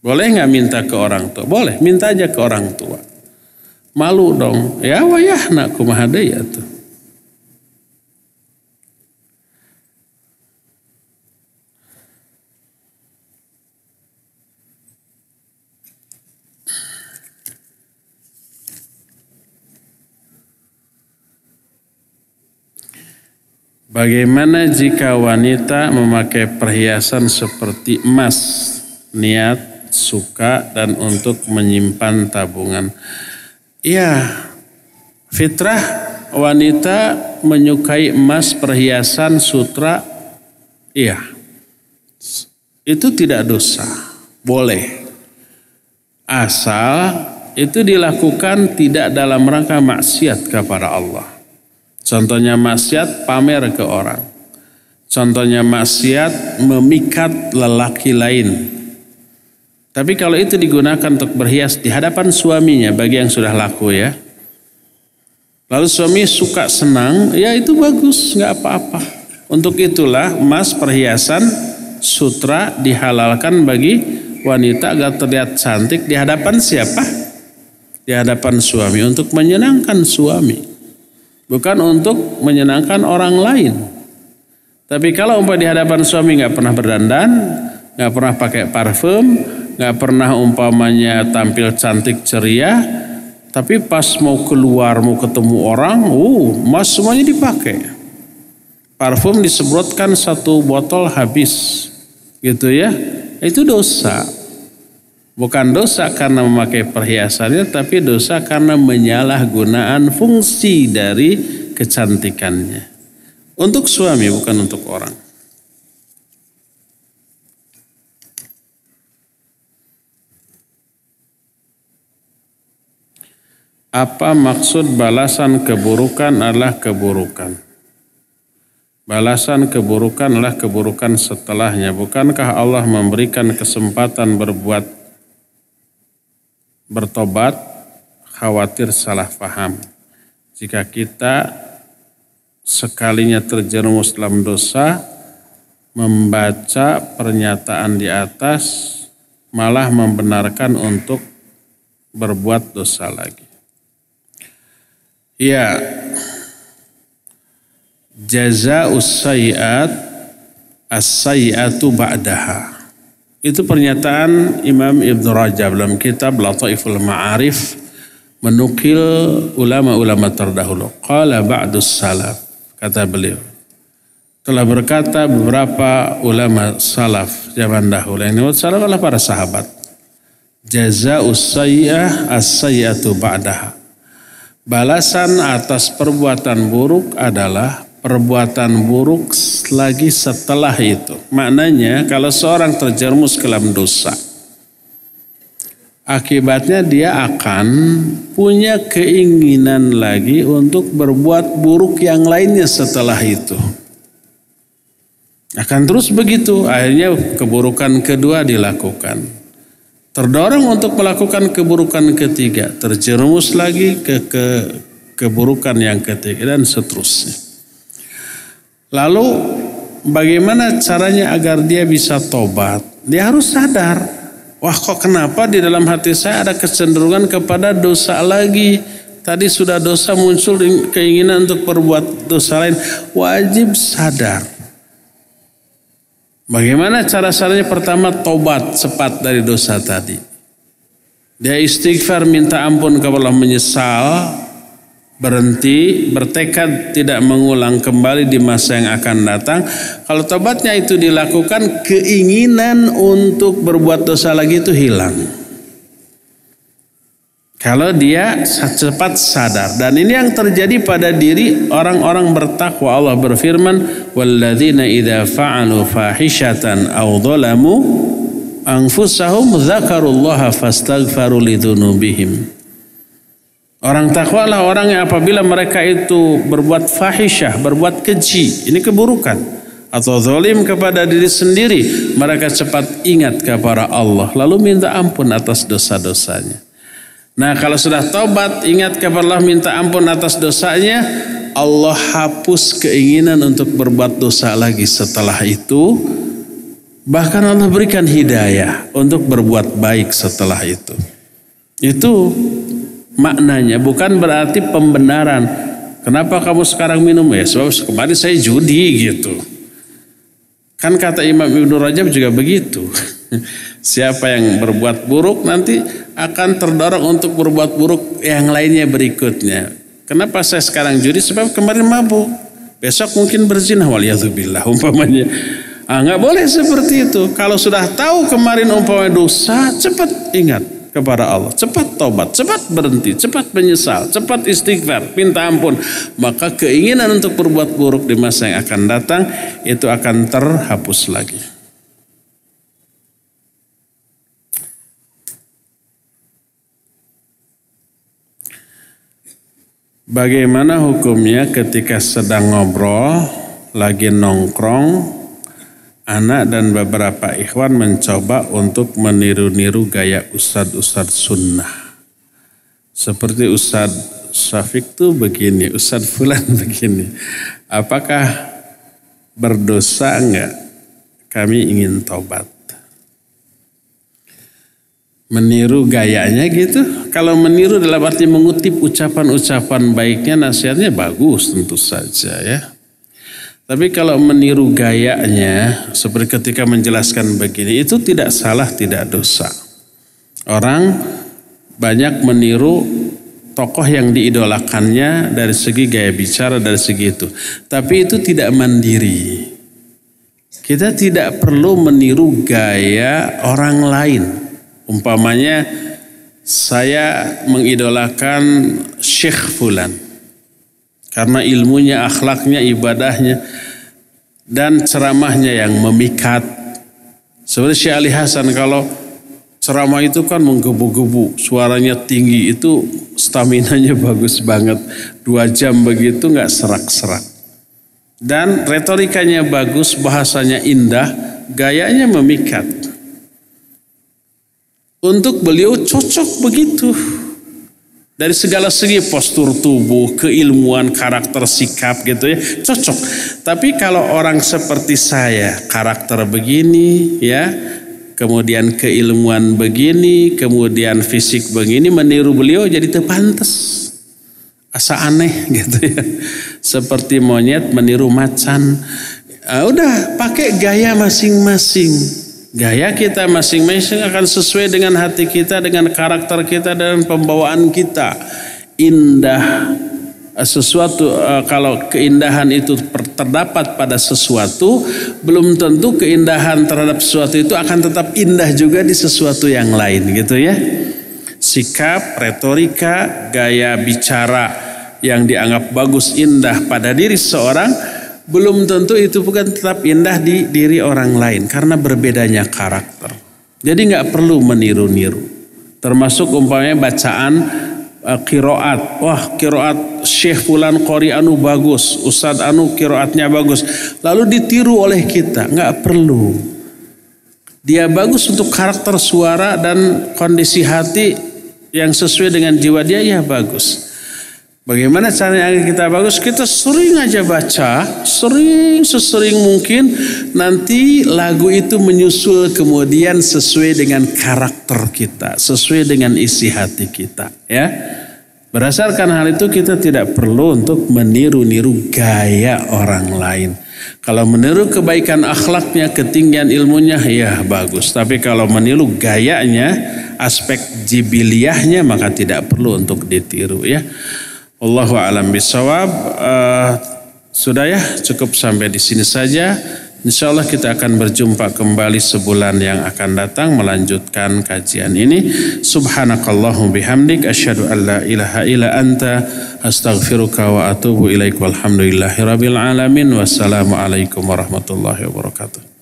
Boleh nggak minta ke orang tua? Boleh, minta aja ke orang tua. Malu dong. Ya wayah nak kumaha ya tuh. Bagaimana jika wanita memakai perhiasan seperti emas, niat, suka, dan untuk menyimpan tabungan? Ya, fitrah wanita menyukai emas, perhiasan, sutra, iya. Itu tidak dosa, boleh. Asal itu dilakukan tidak dalam rangka maksiat kepada Allah. Contohnya maksiat pamer ke orang. Contohnya maksiat memikat lelaki lain tapi kalau itu digunakan untuk berhias di hadapan suaminya bagi yang sudah laku ya. Lalu suami suka senang, ya itu bagus, nggak apa-apa. Untuk itulah emas perhiasan sutra dihalalkan bagi wanita agar terlihat cantik di hadapan siapa? Di hadapan suami untuk menyenangkan suami. Bukan untuk menyenangkan orang lain. Tapi kalau umpah di hadapan suami nggak pernah berdandan, nggak pernah pakai parfum, nggak pernah umpamanya tampil cantik ceria, tapi pas mau keluar mau ketemu orang, uh, mas semuanya dipakai. Parfum disemprotkan satu botol habis, gitu ya. Itu dosa. Bukan dosa karena memakai perhiasannya, tapi dosa karena menyalahgunaan fungsi dari kecantikannya. Untuk suami bukan untuk orang. Apa maksud balasan keburukan adalah keburukan? Balasan keburukan adalah keburukan setelahnya. Bukankah Allah memberikan kesempatan berbuat bertobat? Khawatir salah paham. Jika kita sekalinya terjerumus dalam dosa, membaca pernyataan di atas malah membenarkan untuk berbuat dosa lagi. Ya. Jaza usayat as-sayyatu ba'daha. Itu pernyataan Imam Ibn Rajab dalam kitab Lataiful Ma'arif menukil ulama-ulama terdahulu. Qala ba'dus salaf. Kata beliau. Telah berkata beberapa ulama salaf zaman dahulu. Yang salaf adalah para sahabat. Jaza usayyah as-sayyatu ba'daha Balasan atas perbuatan buruk adalah perbuatan buruk lagi setelah itu. Maknanya kalau seorang terjerumus ke dalam dosa, akibatnya dia akan punya keinginan lagi untuk berbuat buruk yang lainnya setelah itu. Akan terus begitu, akhirnya keburukan kedua dilakukan. Terdorong untuk melakukan keburukan ketiga, terjerumus lagi ke, ke keburukan yang ketiga dan seterusnya. Lalu bagaimana caranya agar dia bisa tobat? Dia harus sadar, wah kok kenapa di dalam hati saya ada kecenderungan kepada dosa lagi. Tadi sudah dosa muncul keinginan untuk berbuat dosa lain. Wajib sadar Bagaimana cara caranya? Pertama tobat cepat dari dosa tadi. Dia istighfar minta ampun kepada Allah menyesal, berhenti, bertekad tidak mengulang kembali di masa yang akan datang. Kalau tobatnya itu dilakukan, keinginan untuk berbuat dosa lagi itu hilang. Kalau dia cepat sadar. Dan ini yang terjadi pada diri orang-orang bertakwa. Allah berfirman walladzina idza fa'alu fahishatan aw dhalamu anfusahum dzakarullaha fastaghfaru lidzunubihim Orang takwa lah orang yang apabila mereka itu berbuat fahisyah, berbuat keji, ini keburukan atau zalim kepada diri sendiri, mereka cepat ingat kepada Allah lalu minta ampun atas dosa-dosanya. Nah kalau sudah taubat ingat kepada Allah minta ampun atas dosanya. Allah hapus keinginan untuk berbuat dosa lagi setelah itu. Bahkan Allah berikan hidayah untuk berbuat baik setelah itu. Itu maknanya bukan berarti pembenaran. Kenapa kamu sekarang minum? Ya sebab kemarin saya judi gitu. Kan kata Imam Ibnu Rajab juga begitu. Siapa yang berbuat buruk nanti akan terdorong untuk berbuat buruk yang lainnya berikutnya. Kenapa saya sekarang judi? Sebab kemarin mabuk. Besok mungkin berzina waliyadzubillah umpamanya. Ah, nggak boleh seperti itu. Kalau sudah tahu kemarin umpamanya dosa, cepat ingat kepada Allah. Cepat tobat, cepat berhenti, cepat menyesal, cepat istighfar, minta ampun. Maka keinginan untuk berbuat buruk di masa yang akan datang itu akan terhapus lagi. Bagaimana hukumnya ketika sedang ngobrol, lagi nongkrong, anak dan beberapa ikhwan mencoba untuk meniru-niru gaya ustad-ustad sunnah. Seperti Ustad Syafiq tuh begini, Ustad Fulan begini. Apakah berdosa enggak? Kami ingin tobat meniru gayanya gitu. Kalau meniru dalam arti mengutip ucapan-ucapan baiknya nasihatnya bagus tentu saja ya. Tapi kalau meniru gayanya seperti ketika menjelaskan begini itu tidak salah tidak dosa. Orang banyak meniru tokoh yang diidolakannya dari segi gaya bicara dari segi itu. Tapi itu tidak mandiri. Kita tidak perlu meniru gaya orang lain. Umpamanya saya mengidolakan Syekh Fulan karena ilmunya, akhlaknya, ibadahnya dan ceramahnya yang memikat. Seperti Syekh Ali Hasan kalau ceramah itu kan menggebu-gebu, suaranya tinggi itu staminanya bagus banget. Dua jam begitu nggak serak-serak. Dan retorikanya bagus, bahasanya indah, gayanya memikat. Untuk beliau cocok begitu. Dari segala segi postur tubuh, keilmuan, karakter, sikap gitu ya, cocok. Tapi kalau orang seperti saya, karakter begini ya, kemudian keilmuan begini, kemudian fisik begini, meniru beliau jadi terpantas. Asa aneh gitu ya. Seperti monyet meniru macan. Uh, udah pakai gaya masing-masing. Gaya kita masing-masing akan sesuai dengan hati kita, dengan karakter kita dan pembawaan kita. Indah sesuatu eh, kalau keindahan itu terdapat pada sesuatu, belum tentu keindahan terhadap sesuatu itu akan tetap indah juga di sesuatu yang lain gitu ya. Sikap, retorika, gaya bicara yang dianggap bagus indah pada diri seorang belum tentu itu bukan tetap indah di diri orang lain karena berbedanya karakter. Jadi nggak perlu meniru-niru. Termasuk umpamanya bacaan uh, kiroat. Wah kiroat Syekh Fulan Qori Anu bagus. Ustadz Anu kiroatnya bagus. Lalu ditiru oleh kita. Nggak perlu. Dia bagus untuk karakter suara dan kondisi hati yang sesuai dengan jiwa dia ya bagus. Bagaimana caranya kita bagus? Kita sering aja baca, sering sesering mungkin nanti lagu itu menyusul kemudian sesuai dengan karakter kita, sesuai dengan isi hati kita, ya. Berdasarkan hal itu kita tidak perlu untuk meniru-niru gaya orang lain. Kalau meniru kebaikan akhlaknya, ketinggian ilmunya, ya bagus. Tapi kalau meniru gayanya, aspek jibiliahnya, maka tidak perlu untuk ditiru ya. Allahu alam bisawab. Uh, sudah ya, cukup sampai di sini saja. Insya Allah kita akan berjumpa kembali sebulan yang akan datang melanjutkan kajian ini. Subhanakallahu bihamdik asyhadu an la ilaha illa anta astaghfiruka wa atubu ilaik walhamdulillahi rabbil alamin. Wassalamualaikum warahmatullahi wabarakatuh.